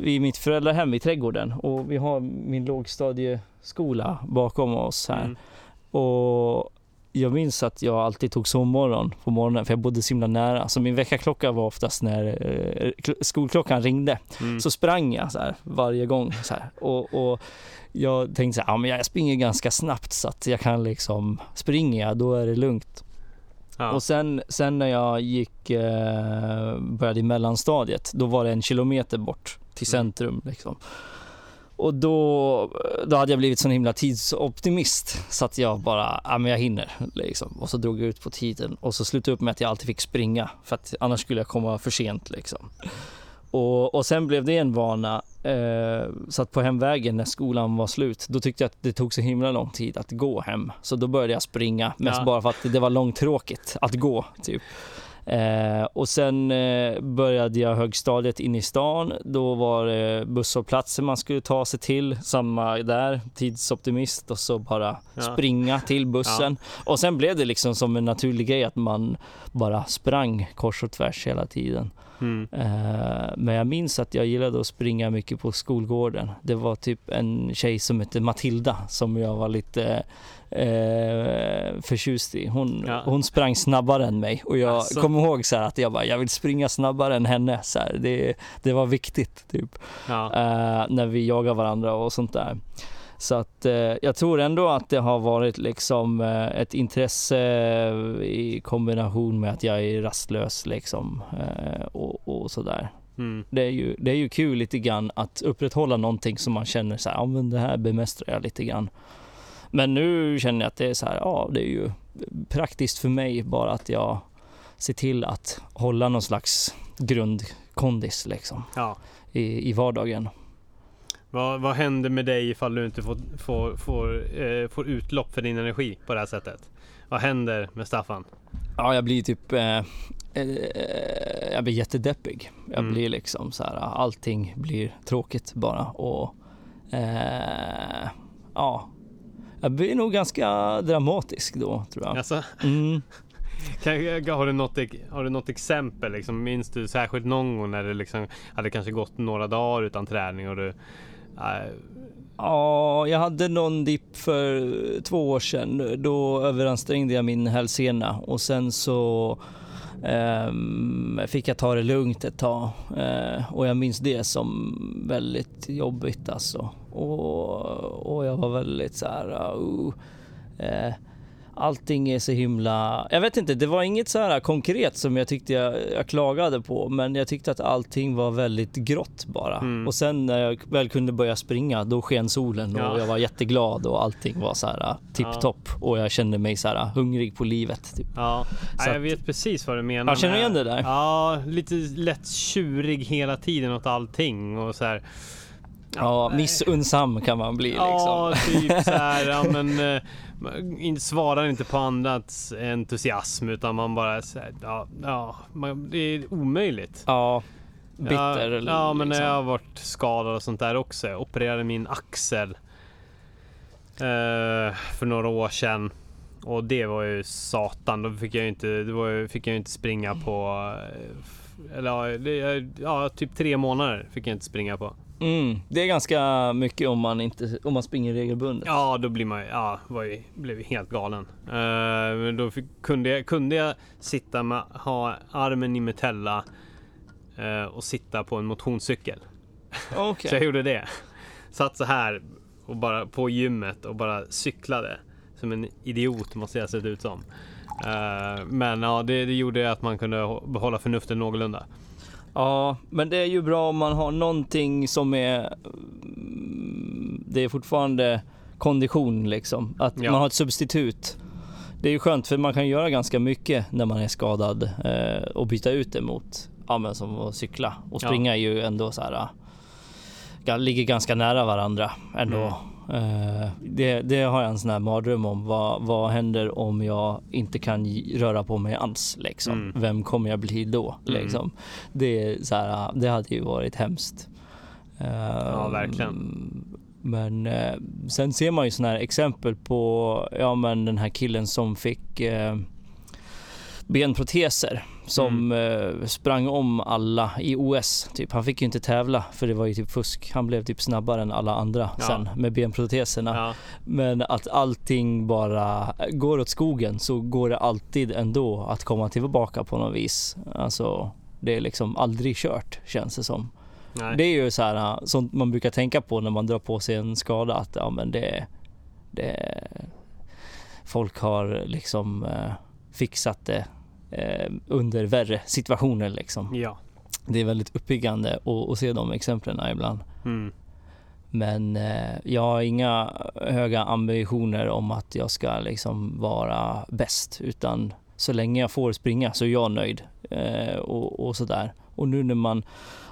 vid mitt föräldrahem i trädgården och vi har min lågstadieskola bakom oss här. Mm. Och jag minns att jag alltid tog sovmorgon på morgonen för jag bodde så himla nära. Så min väckarklocka var oftast när eh, skolklockan ringde. Mm. Så sprang jag så här, varje gång. Så här. Och, och jag tänkte så här, ja, men jag springer ganska snabbt så att jag kan liksom, springer jag då är det lugnt. Ja. Och sen, sen när jag gick, eh, började i mellanstadiet, då var det en kilometer bort till mm. centrum. Liksom. Och då, då hade jag blivit sån himla tidsoptimist så att jag bara, ja men jag hinner liksom. Och så drog jag ut på tiden och så slutade upp med att jag alltid fick springa för att annars skulle jag komma för sent liksom. Och, och sen blev det en vana. Eh, så att på hemvägen när skolan var slut, då tyckte jag att det tog så himla lång tid att gå hem. Så då började jag springa, mest ja. bara för att det var långtråkigt att gå. Typ. Eh, och sen eh, började jag högstadiet in i stan. Då var det busshållplatser man skulle ta sig till. Samma där, tidsoptimist och så bara ja. springa till bussen. Ja. Och sen blev det liksom som en naturlig grej att man bara sprang kors och tvärs hela tiden. Mm. Eh, men jag minns att jag gillade att springa mycket på skolgården. Det var typ en tjej som hette Matilda som jag var lite eh, förtjust i. Hon, ja. hon sprang snabbare än mig och jag alltså. kommer ihåg så att jag bara, jag vill springa snabbare än henne. Så här, det, det var viktigt typ. Ja. Eh, när vi jagade varandra och sånt där. Så att eh, jag tror ändå att det har varit liksom eh, ett intresse i kombination med att jag är rastlös liksom eh, och, och sådär. Mm. Det, är ju, det är ju kul lite grann att upprätthålla någonting som man känner så här, ja men det här bemästrar jag lite grann. Men nu känner jag att det är så här, ja det är ju praktiskt för mig bara att jag ser till att hålla någon slags grundkondis liksom ja. i, i vardagen.
Vad, vad händer med dig ifall du inte får, får, får, eh, får utlopp för din energi på det här sättet? Vad händer med Staffan?
Ja, jag blir typ... Eh, eh, jag blir jättedeppig. Jag mm. blir liksom så här, allting blir tråkigt bara och... Eh, ja, jag blir nog ganska dramatisk då tror jag.
Alltså? Mm. har, du något, har du något exempel? Liksom, minns du särskilt någon gång när det liksom hade kanske gått några dagar utan träning och du...
Ja, jag hade någon dipp för två år sedan. Då överansträngde jag min hälsena och sen så Um, fick jag ta det lugnt ett tag uh, och jag minns det som väldigt jobbigt alltså. Och, och jag var väldigt så här, uh, uh, allting är så himla... Jag vet inte, det var inget så här konkret som jag tyckte jag, jag klagade på, men jag tyckte att allting var väldigt grått bara. Mm. Och sen när jag väl kunde börja springa, då sken solen och ja. jag var jätteglad och allting var så här tipptopp ja. och jag kände mig så här hungrig på livet. Typ.
Ja, så jag att, vet precis vad du menar.
Jag känner igen det där.
Ja, lite lätt tjurig hela tiden åt allting och så här.
Ja, missunnsam kan man bli liksom.
Ja, typ så här, ja men man svarar inte på andras entusiasm utan man bara säger ja, ja man, det är omöjligt.
Ja, bitter.
Ja, ja men liksom. jag har varit skadad och sånt där också. Jag opererade min axel eh, för några år sedan. Och det var ju satan. Då fick jag inte, det var, fick jag inte springa på eh, eller ja, typ tre månader fick jag inte springa på.
Mm, det är ganska mycket om man, inte, om man springer regelbundet.
Ja, då blir man ja, var ju, blev helt galen. Uh, då fick, kunde, jag, kunde jag sitta med, ha armen i metella uh, och sitta på en motionscykel. Okay. så jag gjorde det. Satt så här och bara på gymmet och bara cyklade. Som en idiot måste jag sett ut som. Uh, men ja, det, det gjorde att man kunde behålla förnuftet någorlunda.
Ja, men det är ju bra om man har någonting som är... Det är fortfarande kondition liksom. Att ja. man har ett substitut. Det är ju skönt för man kan göra ganska mycket när man är skadad eh, och byta ut det mot, ja men som att cykla. Och springa ja. är ju ändå så här, äh, ligger ganska nära varandra ändå. Mm. Uh, det, det, har jag en sån här mardröm om. Vad, vad händer om jag inte kan röra på mig alls? Liksom? Mm. Vem kommer jag bli då? Mm. Liksom? Det, är så här, det hade ju varit hemskt.
Ja, verkligen.
men eh, sen ser man ju sådana här exempel på, ja men den här killen som fick eh, benproteser som mm. eh, sprang om alla i OS. Typ. Han fick ju inte tävla för det var ju typ fusk. Han blev typ snabbare än alla andra ja. sen med benproteserna. Ja. Men att allting bara går åt skogen så går det alltid ändå att komma tillbaka på något vis. Alltså det är liksom aldrig kört känns det som. Nej. Det är ju så här, sånt man brukar tänka på när man drar på sig en skada att ja men det, det folk har liksom eh, fixat det eh, under värre situationer liksom.
Ja.
Det är väldigt uppiggande att se de exemplen ibland.
Mm.
Men eh, jag har inga höga ambitioner om att jag ska liksom vara bäst utan så länge jag får springa så är jag nöjd eh, och, och sådär. Och nu när man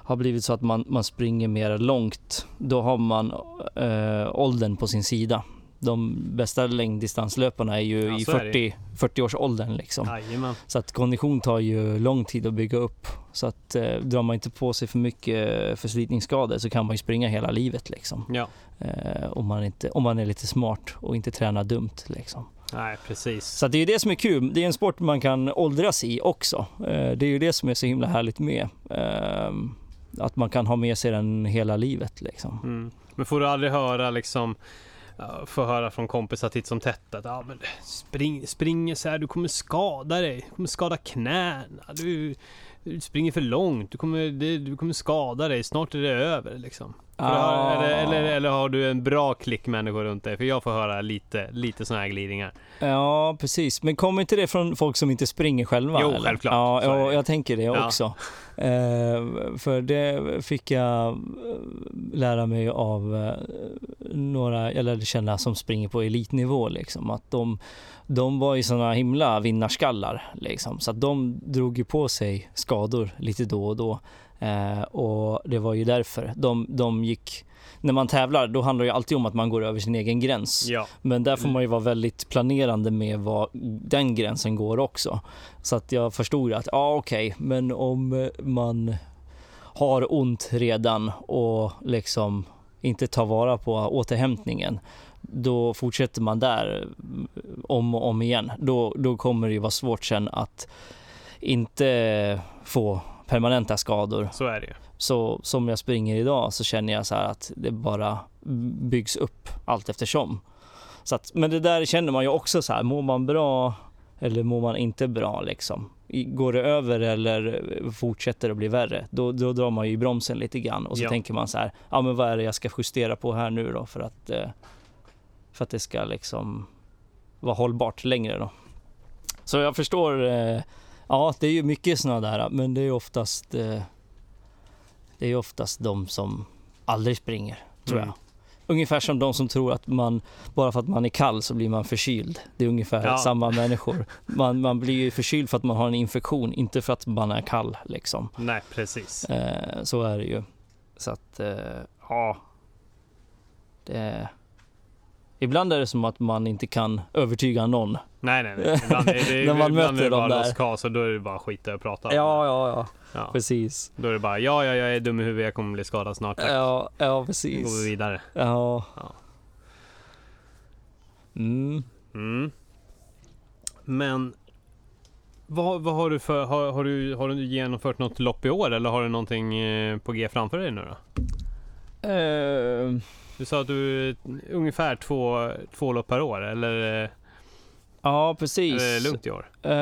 har blivit så att man, man springer mer långt, då har man eh, åldern på sin sida de bästa längddistanslöparna är ju ja, i 40, 40-årsåldern. Liksom. Så att kondition tar ju lång tid att bygga upp. Så att eh, drar man inte på sig för mycket förslitningsskador så kan man ju springa hela livet. Liksom.
Ja.
Eh, om, man inte, om man är lite smart och inte tränar dumt. Liksom.
Nej, precis.
Så det är det som är kul. Det är en sport man kan åldras i också. Eh, det är ju det som är så himla härligt med. Eh, att man kan ha med sig den hela livet. Liksom.
Mm. Men får du aldrig höra liksom få höra från kompisar titt som tätt att ja, men spring, springer så här, du kommer skada dig. Du kommer skada knäna. Du, du springer för långt. Du kommer, du kommer skada dig. Snart är det över liksom. Ah. Eller, eller, eller, har du en bra klick människor runt dig? För jag får höra lite, lite sådana här glidningar.
Ja, precis. Men kommer inte det från folk som inte springer själva?
Jo,
eller?
självklart.
Ja, jag, jag tänker det ja. också. Eh, för det fick jag eh, lära mig av eh, några jag lärde känna som springer på elitnivå. Liksom, att de, de var ju såna himla vinnarskallar. Liksom, så att de drog ju på sig skador lite då och då. Eh, och det var ju därför. De, de gick när man tävlar, då handlar det alltid om att man går över sin egen gräns.
Ja.
Men där får man ju vara väldigt planerande med vad den gränsen går också. Så att jag förstod att, ja okej, okay, men om man har ont redan och liksom inte tar vara på återhämtningen, då fortsätter man där om och om igen. Då, då kommer det ju vara svårt sen att inte få permanenta skador.
Så är det ju.
Så som jag springer idag så känner jag så att det bara byggs upp allt eftersom. Så att, men det där känner man ju också så här, mår man bra eller mår man inte bra liksom? Går det över eller fortsätter det bli värre? Då, då drar man ju bromsen lite grann och så ja. tänker man så här, ja men vad är det jag ska justera på här nu då för att, eh, för att det ska liksom vara hållbart längre då. Så jag förstår eh, Ja, det är ju mycket sådana där, men det är oftast eh, det är oftast de som aldrig springer, tror mm. jag. Ungefär som de som tror att man, bara för att man är kall så blir man förkyld. Det är ungefär ja. samma människor. Man, man blir ju förkyld för att man har en infektion, inte för att man är kall liksom.
Nej, precis.
Eh, så är det ju. Så att, eh, ja. Det Ibland är det som att man inte kan övertyga någon.
Nej, nej, nej. Ibland är det, När man möter är det bara dem där. Kas, då är det bara skit att prata.
Ja, ja, ja, ja. Precis.
Då är det bara, ja, ja, jag är dum i huvudet, jag kommer bli skadad snart. Tack.
Ja, ja, precis.
Då går vi vidare.
Ja. ja. Mm.
Mm. Men vad, vad har du för, har, har, du, har du genomfört något lopp i år eller har du någonting eh, på G framför dig nu då?
Uh,
du sa att du ungefär två, två lopp per år, eller?
Ja, precis.
Är det lugnt i år? Uh,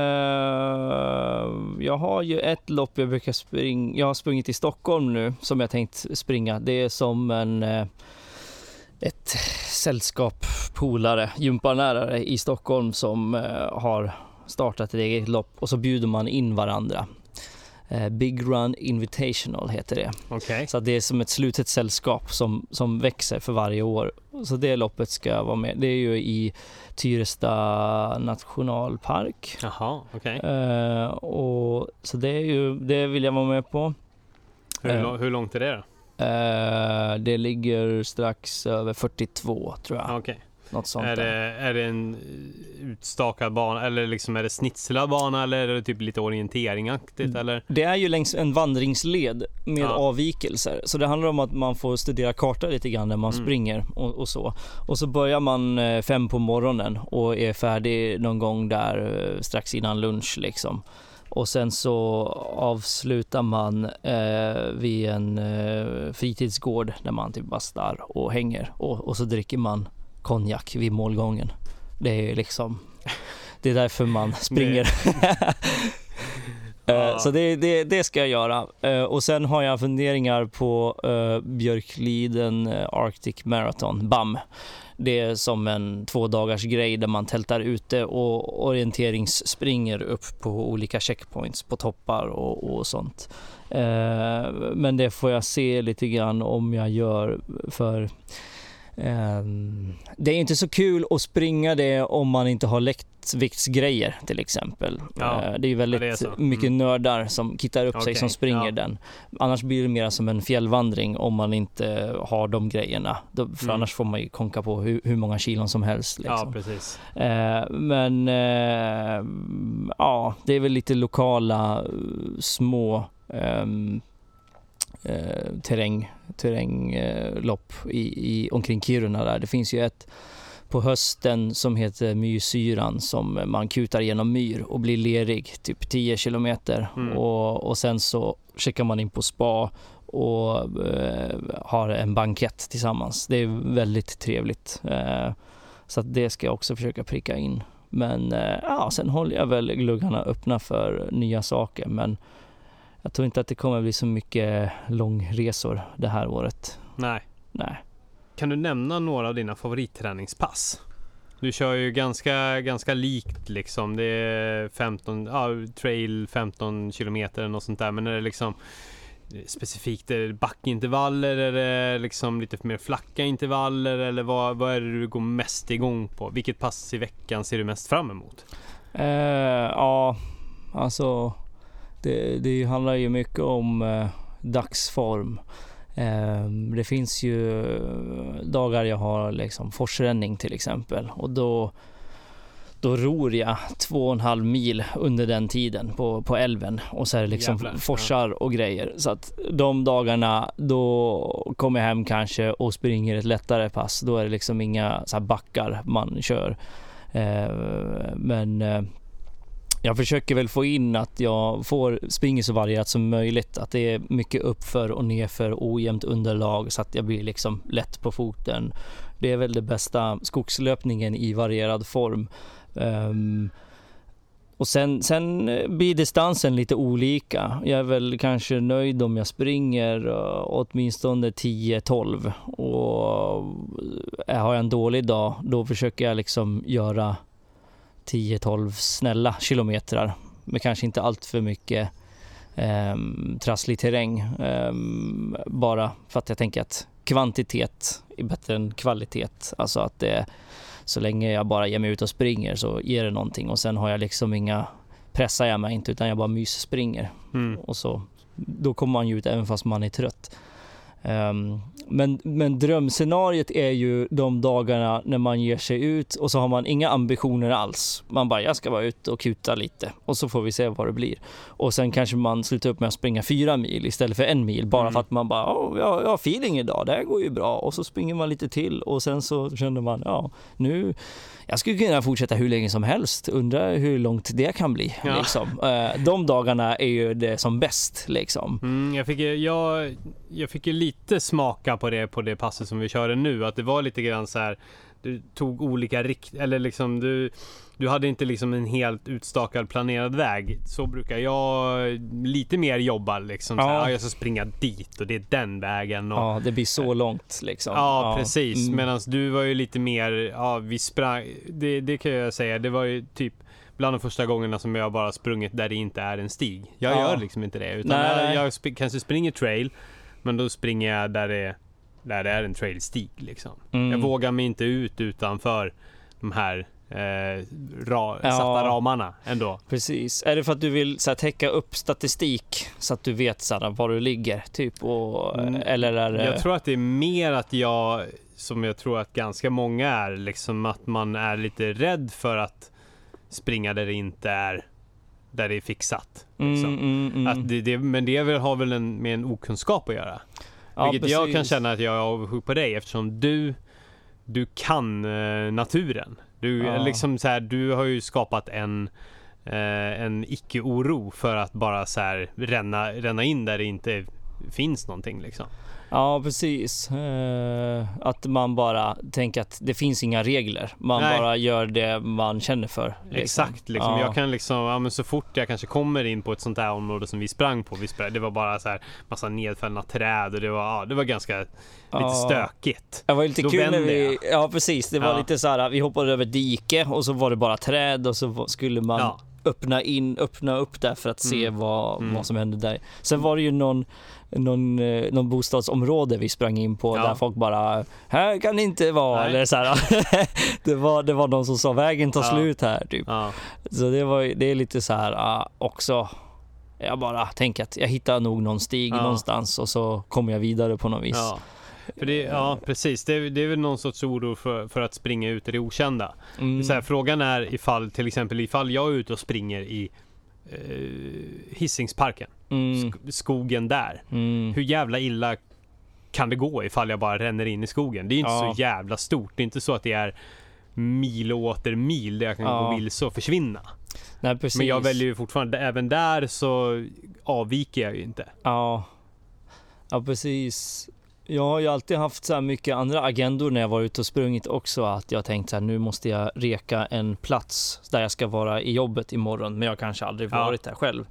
jag har ju ett lopp jag brukar springa. Jag har sprungit i Stockholm nu som jag tänkt springa. Det är som en uh, ett sällskap polare, gymparlärare i Stockholm som uh, har startat ett eget lopp och så bjuder man in varandra. Eh, Big Run Invitational heter det.
Okay.
Så det är som ett slutet sällskap som, som växer för varje år. Så det loppet ska vara med. Det är ju i Tyresta nationalpark.
Jaha, okej. Okay.
Uh, och så det är ju, det vill jag vara med på.
Hur, uh, hur långt är det då?
Uh, det ligger strax över 42 tror jag.
Okay.
Något sånt
är, det, är det en utstakad bana eller liksom är det snitslad bana eller är det typ lite orienteringaktigt mm. eller?
Det är ju längs en vandringsled med ja. avvikelser. Så det handlar om att man får studera kartan lite grann när man mm. springer och, och, så. Och så börjar man eh, fem på morgonen och är färdig någon gång där eh, strax innan lunch liksom. Och sen så avslutar man eh, vid en eh, fritidsgård där man typ bastar och hänger och, och så dricker man konjak vid målgången. Det är liksom, det är därför man springer. Uh, så det, det, det, ska jag göra. Uh, och sen har jag funderingar på uh, Björkliden Arctic Marathon, BAM. Det är som en två dagars grej där man tältar ute och orienteringsspringer upp på olika checkpoints på toppar och, och sånt. Eh, men det får jag se lite grann om jag gör för eh, det är inte så kul att springa det om man inte har läckt lättviktsgrejer till exempel. Ja, eh, det är väldigt ja, är mycket mm. nördar som kittar upp okay, sig som springer ja. den. Annars blir det mer som en fjällvandring om man inte har de grejerna. För mm. annars får man ju konka på hur, hur många kilon som helst. Liksom.
Ja.
Eh, men eh, ja, det är väl lite lokala små ehm, eh, terräng, terränglopp i, i, omkring Kiruna där. Det finns ju ett på hösten som heter myrsyran som man kutar genom myr och blir lerig, typ 10 kilometer. Mm. Och, och sen så checkar man in på spa och eh, har en bankett tillsammans. Det är väldigt trevligt. Eh, så det ska jag också försöka pricka in. Men eh, ja, sen håller jag väl gluggarna öppna för nya saker. Men jag tror inte att det kommer bli så mycket långresor det här året.
Nej.
Nej.
Kan du nämna några av dina favoritträningspass? Du kör ju ganska, ganska likt liksom. Det är 15, ja, trail 15 kilometer något sånt där. Men är det liksom specifikt är det backintervaller? Är det liksom lite mer flacka intervaller? Eller vad, vad är det du går mest igång på? Vilket pass i veckan ser du mest fram emot?
Uh, ja, alltså det, det handlar ju mycket om uh, dagsform. Ehm, det finns ju dagar jag har liksom forsränning till exempel och då då ror jag två och en halv mil under den tiden på, på älven och så är det liksom Jävlar, forsar ja. och grejer. Så att de dagarna då kommer jag hem kanske och springer ett lättare pass. Då är det liksom inga så backar man kör. Eh, men eh, jag försöker väl få in att jag får springa så varierat som möjligt. Att det är mycket uppför och nerför ojämnt underlag så att jag blir liksom lätt på foten. Det är väl det bästa skogslöpningen i varierad form. Um, och sen, sen blir distansen lite olika. Jag är väl kanske nöjd om jag springer eh, åtminstone 10-12 och eh, har jag en dålig dag då försöker jag liksom göra 10-12 snälla kilometrar med kanske inte allt för mycket eh, trasslig terräng. Eh, bara för att jag tänker att kvantitet är bättre än kvalitet. Alltså att det, så länge jag bara ger mig ut och springer så ger det någonting och sen har jag liksom inga, pressar jag mig inte utan jag bara mysspringer. Mm. Och så, då kommer man ju ut även fast man är trött. Um, men, men drömscenariet är ju de dagarna när man ger sig ut och så har man inga ambitioner alls. Man bara, jag ska vara ute och kuta lite och så får vi se vad det blir. Och sen kanske man slutar upp med att springa fyra mil istället för en mil bara mm. för att man bara, oh, jag, jag har feeling idag, det här går ju bra. Och så springer man lite till och sen så känner man, ja, nu jag skulle kunna fortsätta hur länge som helst. Undrar hur långt det kan bli. Ja. Liksom. Eh, de dagarna är ju det som bäst. Liksom.
Mm, jag, fick, jag, jag fick ju lite smaka på det på det passet som vi körde nu. Att det var lite grann så här. Du tog olika rikt... Eller liksom du du hade inte liksom en helt utstakad planerad väg. Så brukar jag lite mer jobba liksom. Ja. Så här, jag ska springa dit och det är den vägen. Och,
ja, det blir så långt liksom.
Ja, ja. precis. Mm. Medan du var ju lite mer, ja vi sprang, det, det kan jag säga, det var ju typ bland de första gångerna som jag bara sprungit där det inte är en stig. Jag ja. gör liksom inte det. Utan jag, jag sp kanske springer trail, men då springer jag där det, där det är en trailstig liksom. Mm. Jag vågar mig inte ut utanför de här eh, ra, ja, satta ramarna ändå.
Precis. Är det för att du vill så här, täcka upp statistik så att du vet så här, var du ligger? Typ, och, mm, eller är det...
Jag tror att det är mer att jag, som jag tror att ganska många är, liksom att man är lite rädd för att springa där det inte är där det är fixat. Liksom. Mm, mm, mm. Att det, det, men det har väl en, med en okunskap att göra. Ja, Vilket precis. jag kan känna att jag är avundsjuk på dig eftersom du, du kan eh, naturen. Du, ja. liksom så här, du har ju skapat en, eh, en icke-oro för att bara så här, ränna, ränna in där det inte finns någonting. Liksom.
Ja, precis. Uh, att man bara tänker att det finns inga regler. Man Nej. bara gör det man känner för.
Liksom. Exakt. Liksom. Ja. Jag kan liksom, ja, men så fort jag kanske kommer in på ett sånt här område som vi sprang på. Vi sprang, det var bara så här massa nedfällna träd och det var, ja, det var ganska lite ja. stökigt.
Det var lite Då kul när vi, ja precis. Det var lite så här, vi hoppade över dike och så var det bara träd och så skulle man öppna in, öppna upp där för att se mm. Vad, mm. vad som hände där. Sen var det ju någon någon, eh, någon bostadsområde vi sprang in på ja. där folk bara Här kan det inte vara Nej. eller så det, var, det var någon som sa vägen tar ja. slut här typ. Ja. Så det, var, det är lite så här också Jag bara tänker att jag hittar nog någon stig någonstans och så kommer jag vidare på något vis.
För det, ja, precis. Det är, det är väl någon sorts oro för, för att springa ut i det okända. Mm. Så här, frågan är ifall, till exempel ifall jag är ute och springer i eh, Hisingsparken. Mm. skogen där. Mm. Hur jävla illa kan det gå ifall jag bara ränner in i skogen? Det är inte ja. så jävla stort. Det är inte så att det är mil och åter mil där jag kan ja. gå vilse och försvinna. Nej, Men jag väljer ju fortfarande, även där så avviker jag ju inte.
Ja, ja precis jag har ju alltid haft så här mycket andra agendor när jag varit ute och sprungit också. Att jag tänkt så här, nu måste jag reka en plats där jag ska vara i jobbet imorgon. Men jag kanske aldrig varit ja. där själv.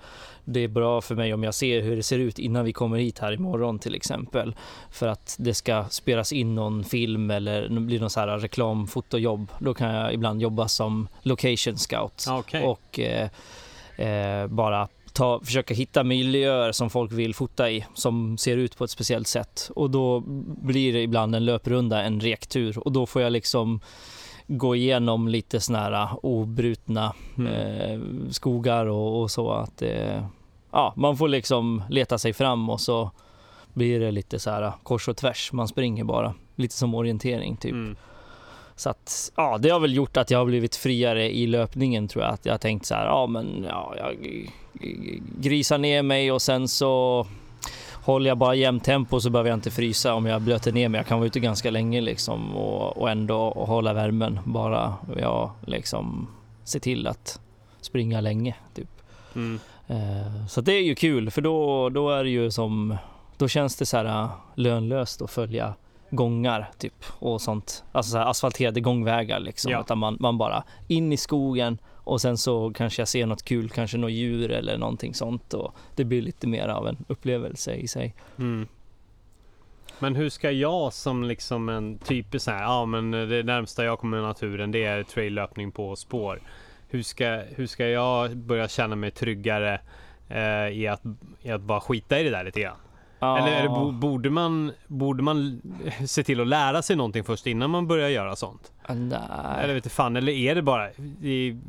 Det är bra för mig om jag ser hur det ser ut innan vi kommer hit här imorgon till exempel. För att det ska spelas in någon film eller blir någon så här reklamfotojobb. Då kan jag ibland jobba som location scout. Okay. Och eh, eh, bara ta, försöka hitta miljöer som folk vill fota i som ser ut på ett speciellt sätt och då blir det ibland en löprunda, en rektur och då får jag liksom gå igenom lite såna här obrutna mm. eh, skogar och, och, så att eh, ja, man får liksom leta sig fram och så blir det lite så här kors och tvärs. Man springer bara lite som orientering typ. Mm. Så att, ja, det har väl gjort att jag har blivit friare i löpningen tror jag. Att jag har tänkt så här, ja men ja, jag grisar ner mig och sen så håller jag bara jämnt tempo så behöver jag inte frysa om jag blöter ner mig. Jag kan vara ute ganska länge liksom och, och ändå hålla värmen. Bara jag liksom ser till att springa länge typ. Mm. Uh, så det är ju kul för då, då är det ju som, då känns det så här lönlöst att följa gångar typ och sånt. Alltså så asfalterade gångvägar liksom. Ja. Utan man, man bara in i skogen och sen så kanske jag ser något kul, kanske något djur eller någonting sånt och det blir lite mer av en upplevelse i sig. Mm.
Men hur ska jag som liksom en typisk så här, ja men det närmsta jag kommer naturen det är traillöpning på spår. Hur ska, hur ska jag börja känna mig tryggare eh, i, att, i att bara skita i det där lite grann? Ja. Eller, eller borde, man, borde man se till att lära sig någonting först innan man börjar göra sånt?
Nej.
Eller vet fan, eller är det bara i,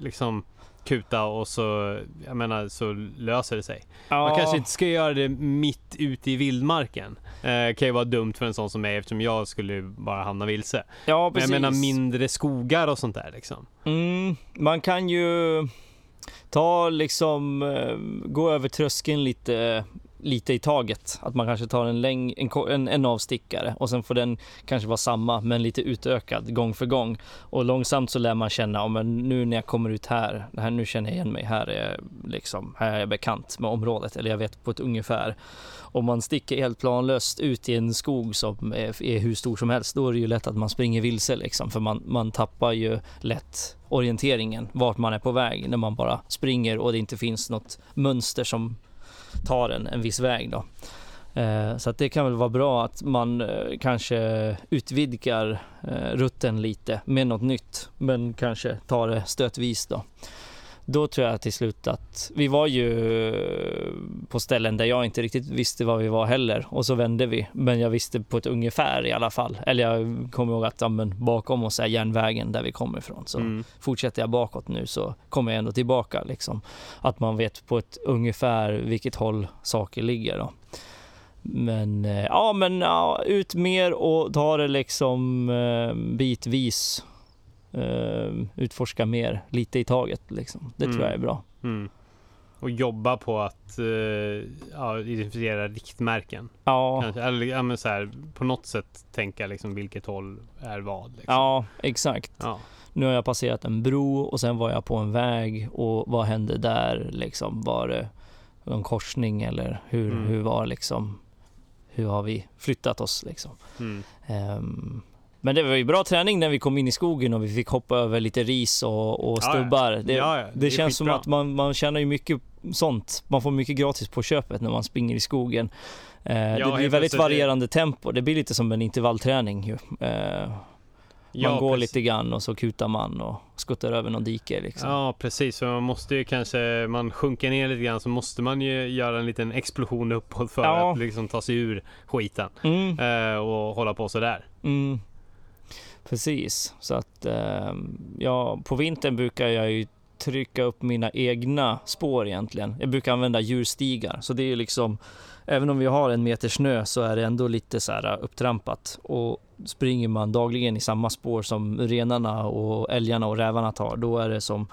liksom kuta och så, jag menar, så löser det sig. Ja. Man kanske inte ska göra det mitt ute i vildmarken. Eh, kan ju vara dumt för en sån som mig eftersom jag skulle bara hamna vilse. Ja, precis. Men jag menar mindre skogar och sånt där liksom.
Mm, man kan ju ta liksom, eh, gå över tröskeln lite lite i taget. Att man kanske tar en, läng, en, en, en avstickare och sen får den kanske vara samma men lite utökad gång för gång. Och långsamt så lär man känna, oh, men nu när jag kommer ut här, här, nu känner jag igen mig, här är, liksom, här är jag bekant med området eller jag vet på ett ungefär. Om man sticker helt planlöst ut i en skog som är, är hur stor som helst, då är det ju lätt att man springer vilse liksom, för man, man tappar ju lätt orienteringen, vart man är på väg när man bara springer och det inte finns något mönster som tar en, en viss väg då. Eh, så att det kan väl vara bra att man eh, kanske utvidgar eh, rutten lite med något nytt, men kanske tar det stötvis då då tror jag till slut att vi var ju på ställen där jag inte riktigt visste var vi var heller och så vände vi. Men jag visste på ett ungefär i alla fall. Eller jag kommer ihåg att ja, men bakom oss är järnvägen där vi kommer ifrån. Så mm. fortsätter jag bakåt nu så kommer jag ändå tillbaka. Liksom. Att man vet på ett ungefär vilket håll saker ligger. Då. Men eh, ja, men ja, ut mer och ta det liksom eh, bitvis uh, utforska mer, lite i taget. Liksom. Det mm. tror jag är bra. Mm.
Och jobba på att uh, ja, identifiera riktmärken.
Ja.
Kanske, eller ja, så här, på något sätt tänka liksom vilket håll är vad. Liksom.
Ja, exakt. Ja. Nu har jag passerat en bro och sen var jag på en väg och vad hände där liksom? Var det någon korsning eller hur, mm. hur var liksom? Hur har vi flyttat oss liksom? Um, men det var ju bra träning när vi kom in i skogen och vi fick hoppa över lite ris och, och stubbar. Det, ja, ja. det, det känns som att man, man tjänar ju mycket sånt. Man får mycket gratis på köpet när man springer i skogen. Eh, ja, det blir väldigt varierande tempo. Det blir lite som en intervallträning ju. Eh, man går precis. lite grann och så kutar man och skuttar över någon dike. Liksom.
Ja, precis. Så man måste ju kanske, man sjunker ner lite grann så måste man ju göra en liten explosion uppåt för ja. att liksom ta sig ur skiten. Mm. Eh, och hålla på sådär.
Mm. Precis, så att eh, ja, på vintern brukar jag ju trycka upp mina egna spår egentligen. Jag brukar använda djurstigar, så det är liksom Även om vi har en meter snö så är det ändå lite så här eh, upptrampat. Och springer man dagligen i samma spår som renarna och älgarna och rävarna tar, då är det som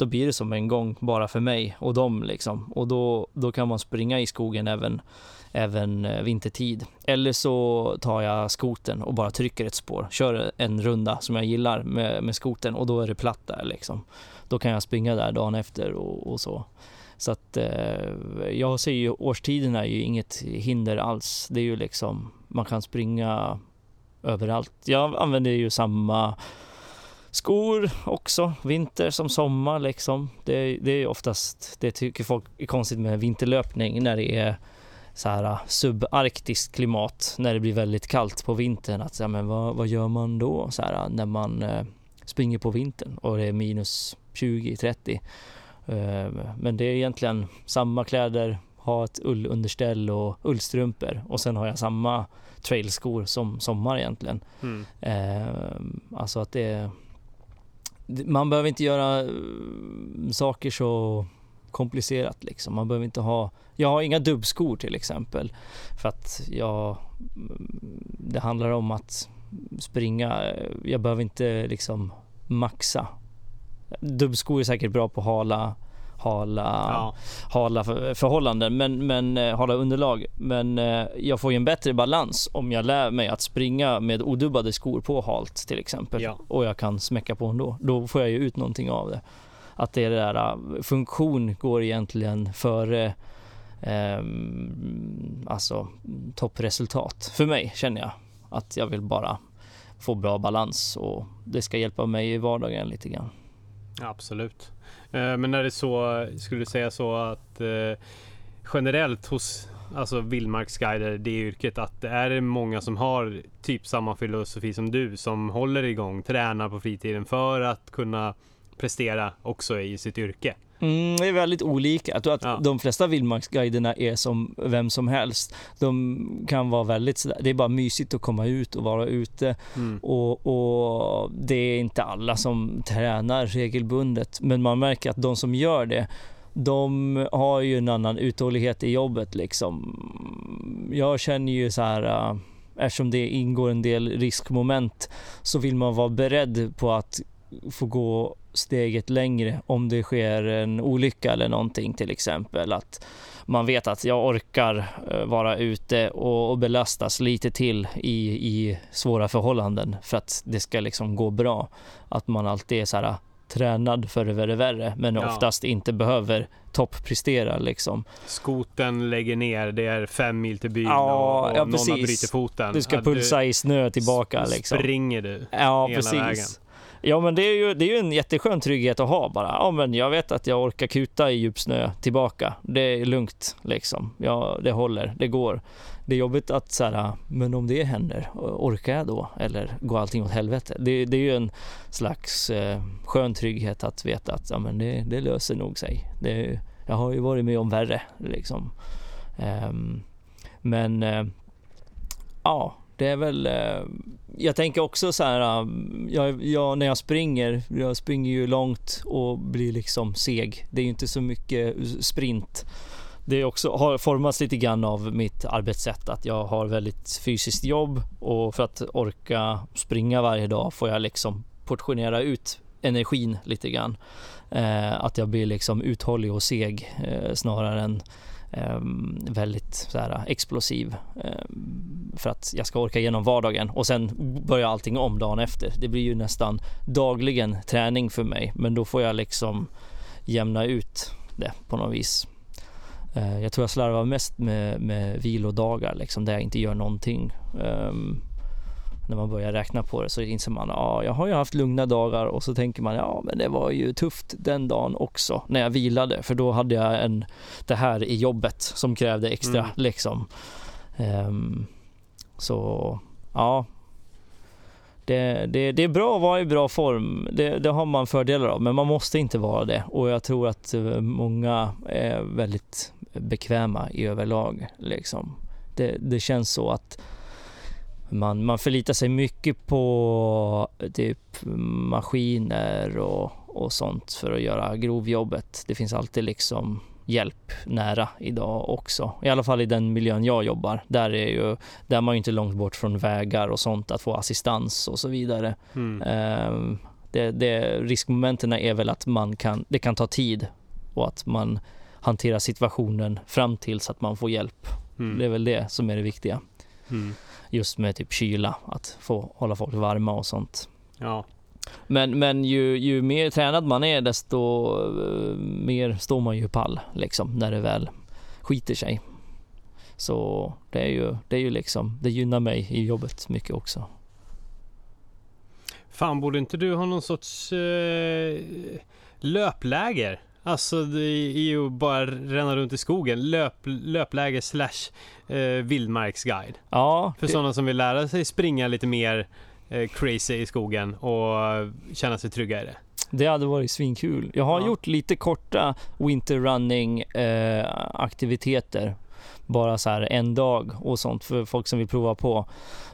då blir det som en gång bara för mig och dem liksom. Och då, då kan man springa i skogen även även eh, vintertid. Eller så tar jag skoten och bara trycker ett spår, kör en runda som jag gillar med, med skoten och då är det platt där liksom. Då kan jag springa där dagen efter och, och så. Så att eh, jag ser ju årstiderna är ju inget hinder alls. Det är ju liksom, man kan springa överallt. Jag använder ju samma skor också, vinter som sommar liksom. Det, det är oftast, det tycker folk är konstigt med vinterlöpning när det är så här äh, subarktiskt klimat när det blir väldigt kallt på vintern. Att, ja, men vad, vad gör man då så här, äh, när man eh, springer på vintern och det är minus 20-30? Eh, men det är egentligen samma kläder, ha ett ullunderställ och ullstrumpor och sen har jag samma trailskor som sommar egentligen. Mm. Eh, alltså att det man behöver inte göra eh, saker så komplicerat liksom. Man behöver inte ha, jag har inga dubbskor till exempel. För att jag, mm, det handlar om att springa, eh, jag behöver inte liksom maxa. Dubbskor är säkert bra på hala, hala, ja. hala förhållanden, men, men eh, hala underlag. Men eh, jag får ju en bättre balans om jag lär mig att springa med odubbade skor på halt till exempel. Ja. Och jag kan smäcka på ändå. Då får jag ju ut någonting av det att det är det där äh, funktion går egentligen före eh, alltså toppresultat för mig känner jag att jag vill bara få bra balans och det ska hjälpa mig i vardagen lite grann.
Absolut. Eh, men är det så, skulle du säga så att eh, generellt hos alltså vildmarksguider, det yrket, att det är många som har typ samma filosofi som du som håller igång, tränar på fritiden för att kunna prestera också i sitt yrke?
Mm, det är väldigt olika. Jag tror att ja. de flesta vildmarksguiderna är som vem som helst. De kan vara väldigt sådär, det är bara mysigt att komma ut och vara ute. Mm. Och, och, det är inte alla som tränar regelbundet, men man märker att de som gör det, de har ju en annan uthållighet i jobbet liksom. Jag känner ju så här, äh, eftersom det ingår en del riskmoment, så vill man vara beredd på att få gå steget längre om det sker en olycka eller någonting till exempel. Att man vet att jag orkar eh, vara ute och, belastas lite till i, i svåra förhållanden för att det ska liksom gå bra. Att man alltid är så här tränad för det värre värre men ja. oftast inte behöver topprestera liksom.
Skoten lägger ner, det är fem mil till byn ja, och, ja, någon har brutit foten.
Du ska pulsa du, i snö tillbaka liksom.
Springer du
Ja, precis. Vägen. Ja men det är, ju, det är ju en jätteskön trygghet att ha bara. Ja men jag vet att jag orkar kuta i djup snö tillbaka. Det är lugnt liksom. Ja, det håller, det går. Det är jobbigt att så här, men om det händer, orkar jag då? Eller går allting åt helvete? Det, det är ju en slags eh, skön trygghet att veta att ja, men det, det löser nog sig. Det, jag har ju varit med om värre liksom. Um, men uh, ja, det är väl... Eh, jag tänker också så här, eh, jag, jag, när jag springer, jag springer ju långt och blir liksom seg. Det är ju inte så mycket sprint. Det också, har formats lite grann av mitt arbetssätt att jag har väldigt fysiskt jobb och för att orka springa varje dag får jag liksom portionera ut energin lite grann. Eh, att jag blir liksom uthållig och seg eh, snarare än Ehm, väldigt så här, explosiv eh, för att jag ska orka igenom vardagen och sen börjar allting om dagen efter. Det blir ju nästan dagligen träning för mig men då får jag liksom jämna ut det på något vis. Eh, jag tror jag slarvar mest med, med vilodagar liksom där jag inte gör någonting. Um, när man börjar räkna på det så inser man, ja, jag har ju haft lugna dagar och så tänker man, ja, men det var ju tufft den dagen också när jag vilade, för då hade jag en, det här i jobbet som krävde extra mm. liksom. Um, så, ja. Det, det, det, är bra att vara i bra form, det, det har man fördelar av, men man måste inte vara det och jag tror att eh, många är väldigt bekväma i överlag liksom. Det, det känns så att man, man förlitar sig mycket på typ maskiner och, och sånt för att göra grovjobbet. Det finns alltid liksom hjälp nära idag också. I alla fall i den miljön jag jobbar. Där är, ju, där är man ju inte långt bort från vägar och sånt, att få assistans och så vidare. Mm. Um, det, det, riskmomenten är väl att man kan, det kan ta tid och att man hanterar situationen fram tills att man får hjälp. Mm. Det är väl det som är det viktiga. Mm just med typ kyla, att få hålla folk varma och sånt.
Ja.
Men, men ju, ju mer tränad man är desto uh, mer står man ju pall liksom när det väl skiter sig. Så det är ju, det är ju liksom, det gynnar mig i jobbet mycket också.
Fan, borde inte du ha någon sorts uh, löpläger? Alltså det är ju bara ränna runt i skogen. Löp, löpläge slash eh, vildmarksguide.
Ja.
För det... sådana som vill lära sig springa lite mer eh, crazy i skogen och känna sig trygga i det.
Det hade varit svinkul. Jag har ja. gjort lite korta winter running eh, aktiviteter. Bara så här en dag och sånt för folk som vill prova på.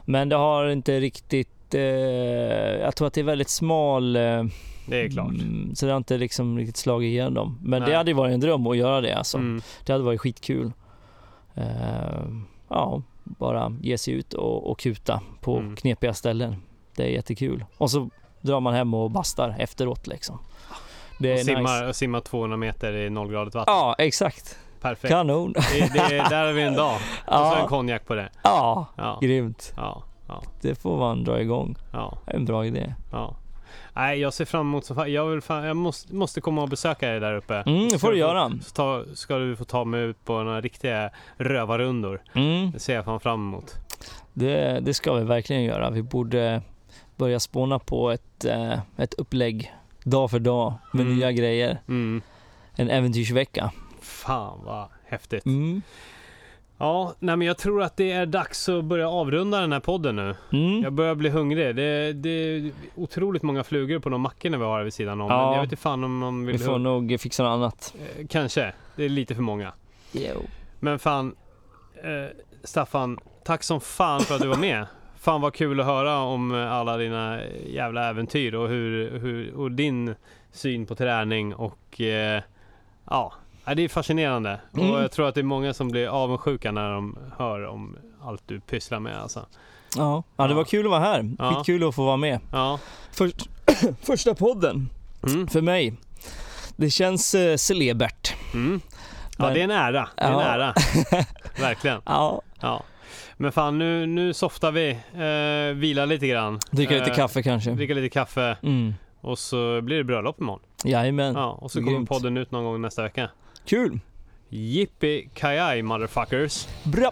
Men det har inte riktigt, eh, jag tror att det är väldigt smal eh,
det är klart.
Mm, så det har inte liksom riktigt slagit igenom. Men Nej. det hade ju varit en dröm att göra det alltså. Mm. Det hade varit skitkul. Uh, ja, bara ge sig ut och, och kuta på mm. knepiga ställen. Det är jättekul. Och så drar man hem och bastar efteråt liksom.
Det är och simmar, nice. simma 200 meter i nollgradigt vatten.
Ja, exakt.
Perfekt.
Kanon.
Det, det, där har vi en dag. Ja. Och så en konjak på det.
Ja, ja. grymt.
Ja. Ja.
Det får man dra igång.
Ja.
En bra idé.
Ja. Nej, jag ser fram emot så. Jag, vill fan, jag måste, måste komma och besöka dig där uppe.
Mm, det får du göra.
Så ta, ska du få ta mig ut på några riktiga rövarrundor. Mm. Det ser jag fan fram emot.
Det, det ska vi verkligen göra. Vi borde börja spåna på ett, eh, ett upplägg dag för dag med mm. nya grejer. Mm. En äventyrsvecka.
Fan vad häftigt. Mm. Ja, nej men jag tror att det är dags att börja avrunda den här podden nu. Mm. Jag börjar bli hungrig. Det, det är otroligt många flugor på de mackorna vi har vid sidan om. Ja. Men jag vet inte fan om man vill...
Vi får nog fixa något annat.
Eh, kanske. Det är lite för många.
Jo.
Men fan, eh, Staffan, tack som fan för att du var med. Fan vad kul att höra om alla dina jävla äventyr och hur, hur och din syn på träning och eh, ja, Ja, det är fascinerande mm. och jag tror att det är många som blir avundsjuka när de hör om allt du pysslar med alltså.
Ja, ja det var kul att vara här. Ja. Skitkul att få vara med.
Ja.
Först, första podden mm. för mig. Det känns eh, celebert.
Mm. Ja, Men, det är en ära. Det är ja. en ära. Verkligen.
Ja.
ja. Men fan, nu, nu softar vi, eh, vilar lite grann.
Dricka lite eh, kaffe kanske.
Dricka lite kaffe.
Mm.
Och så blir det bröllop imorgon.
Jajamän.
Ja, och så kommer podden ut någon gång nästa vecka.
Kul!
Yippee kajaj motherfuckers!
Bra!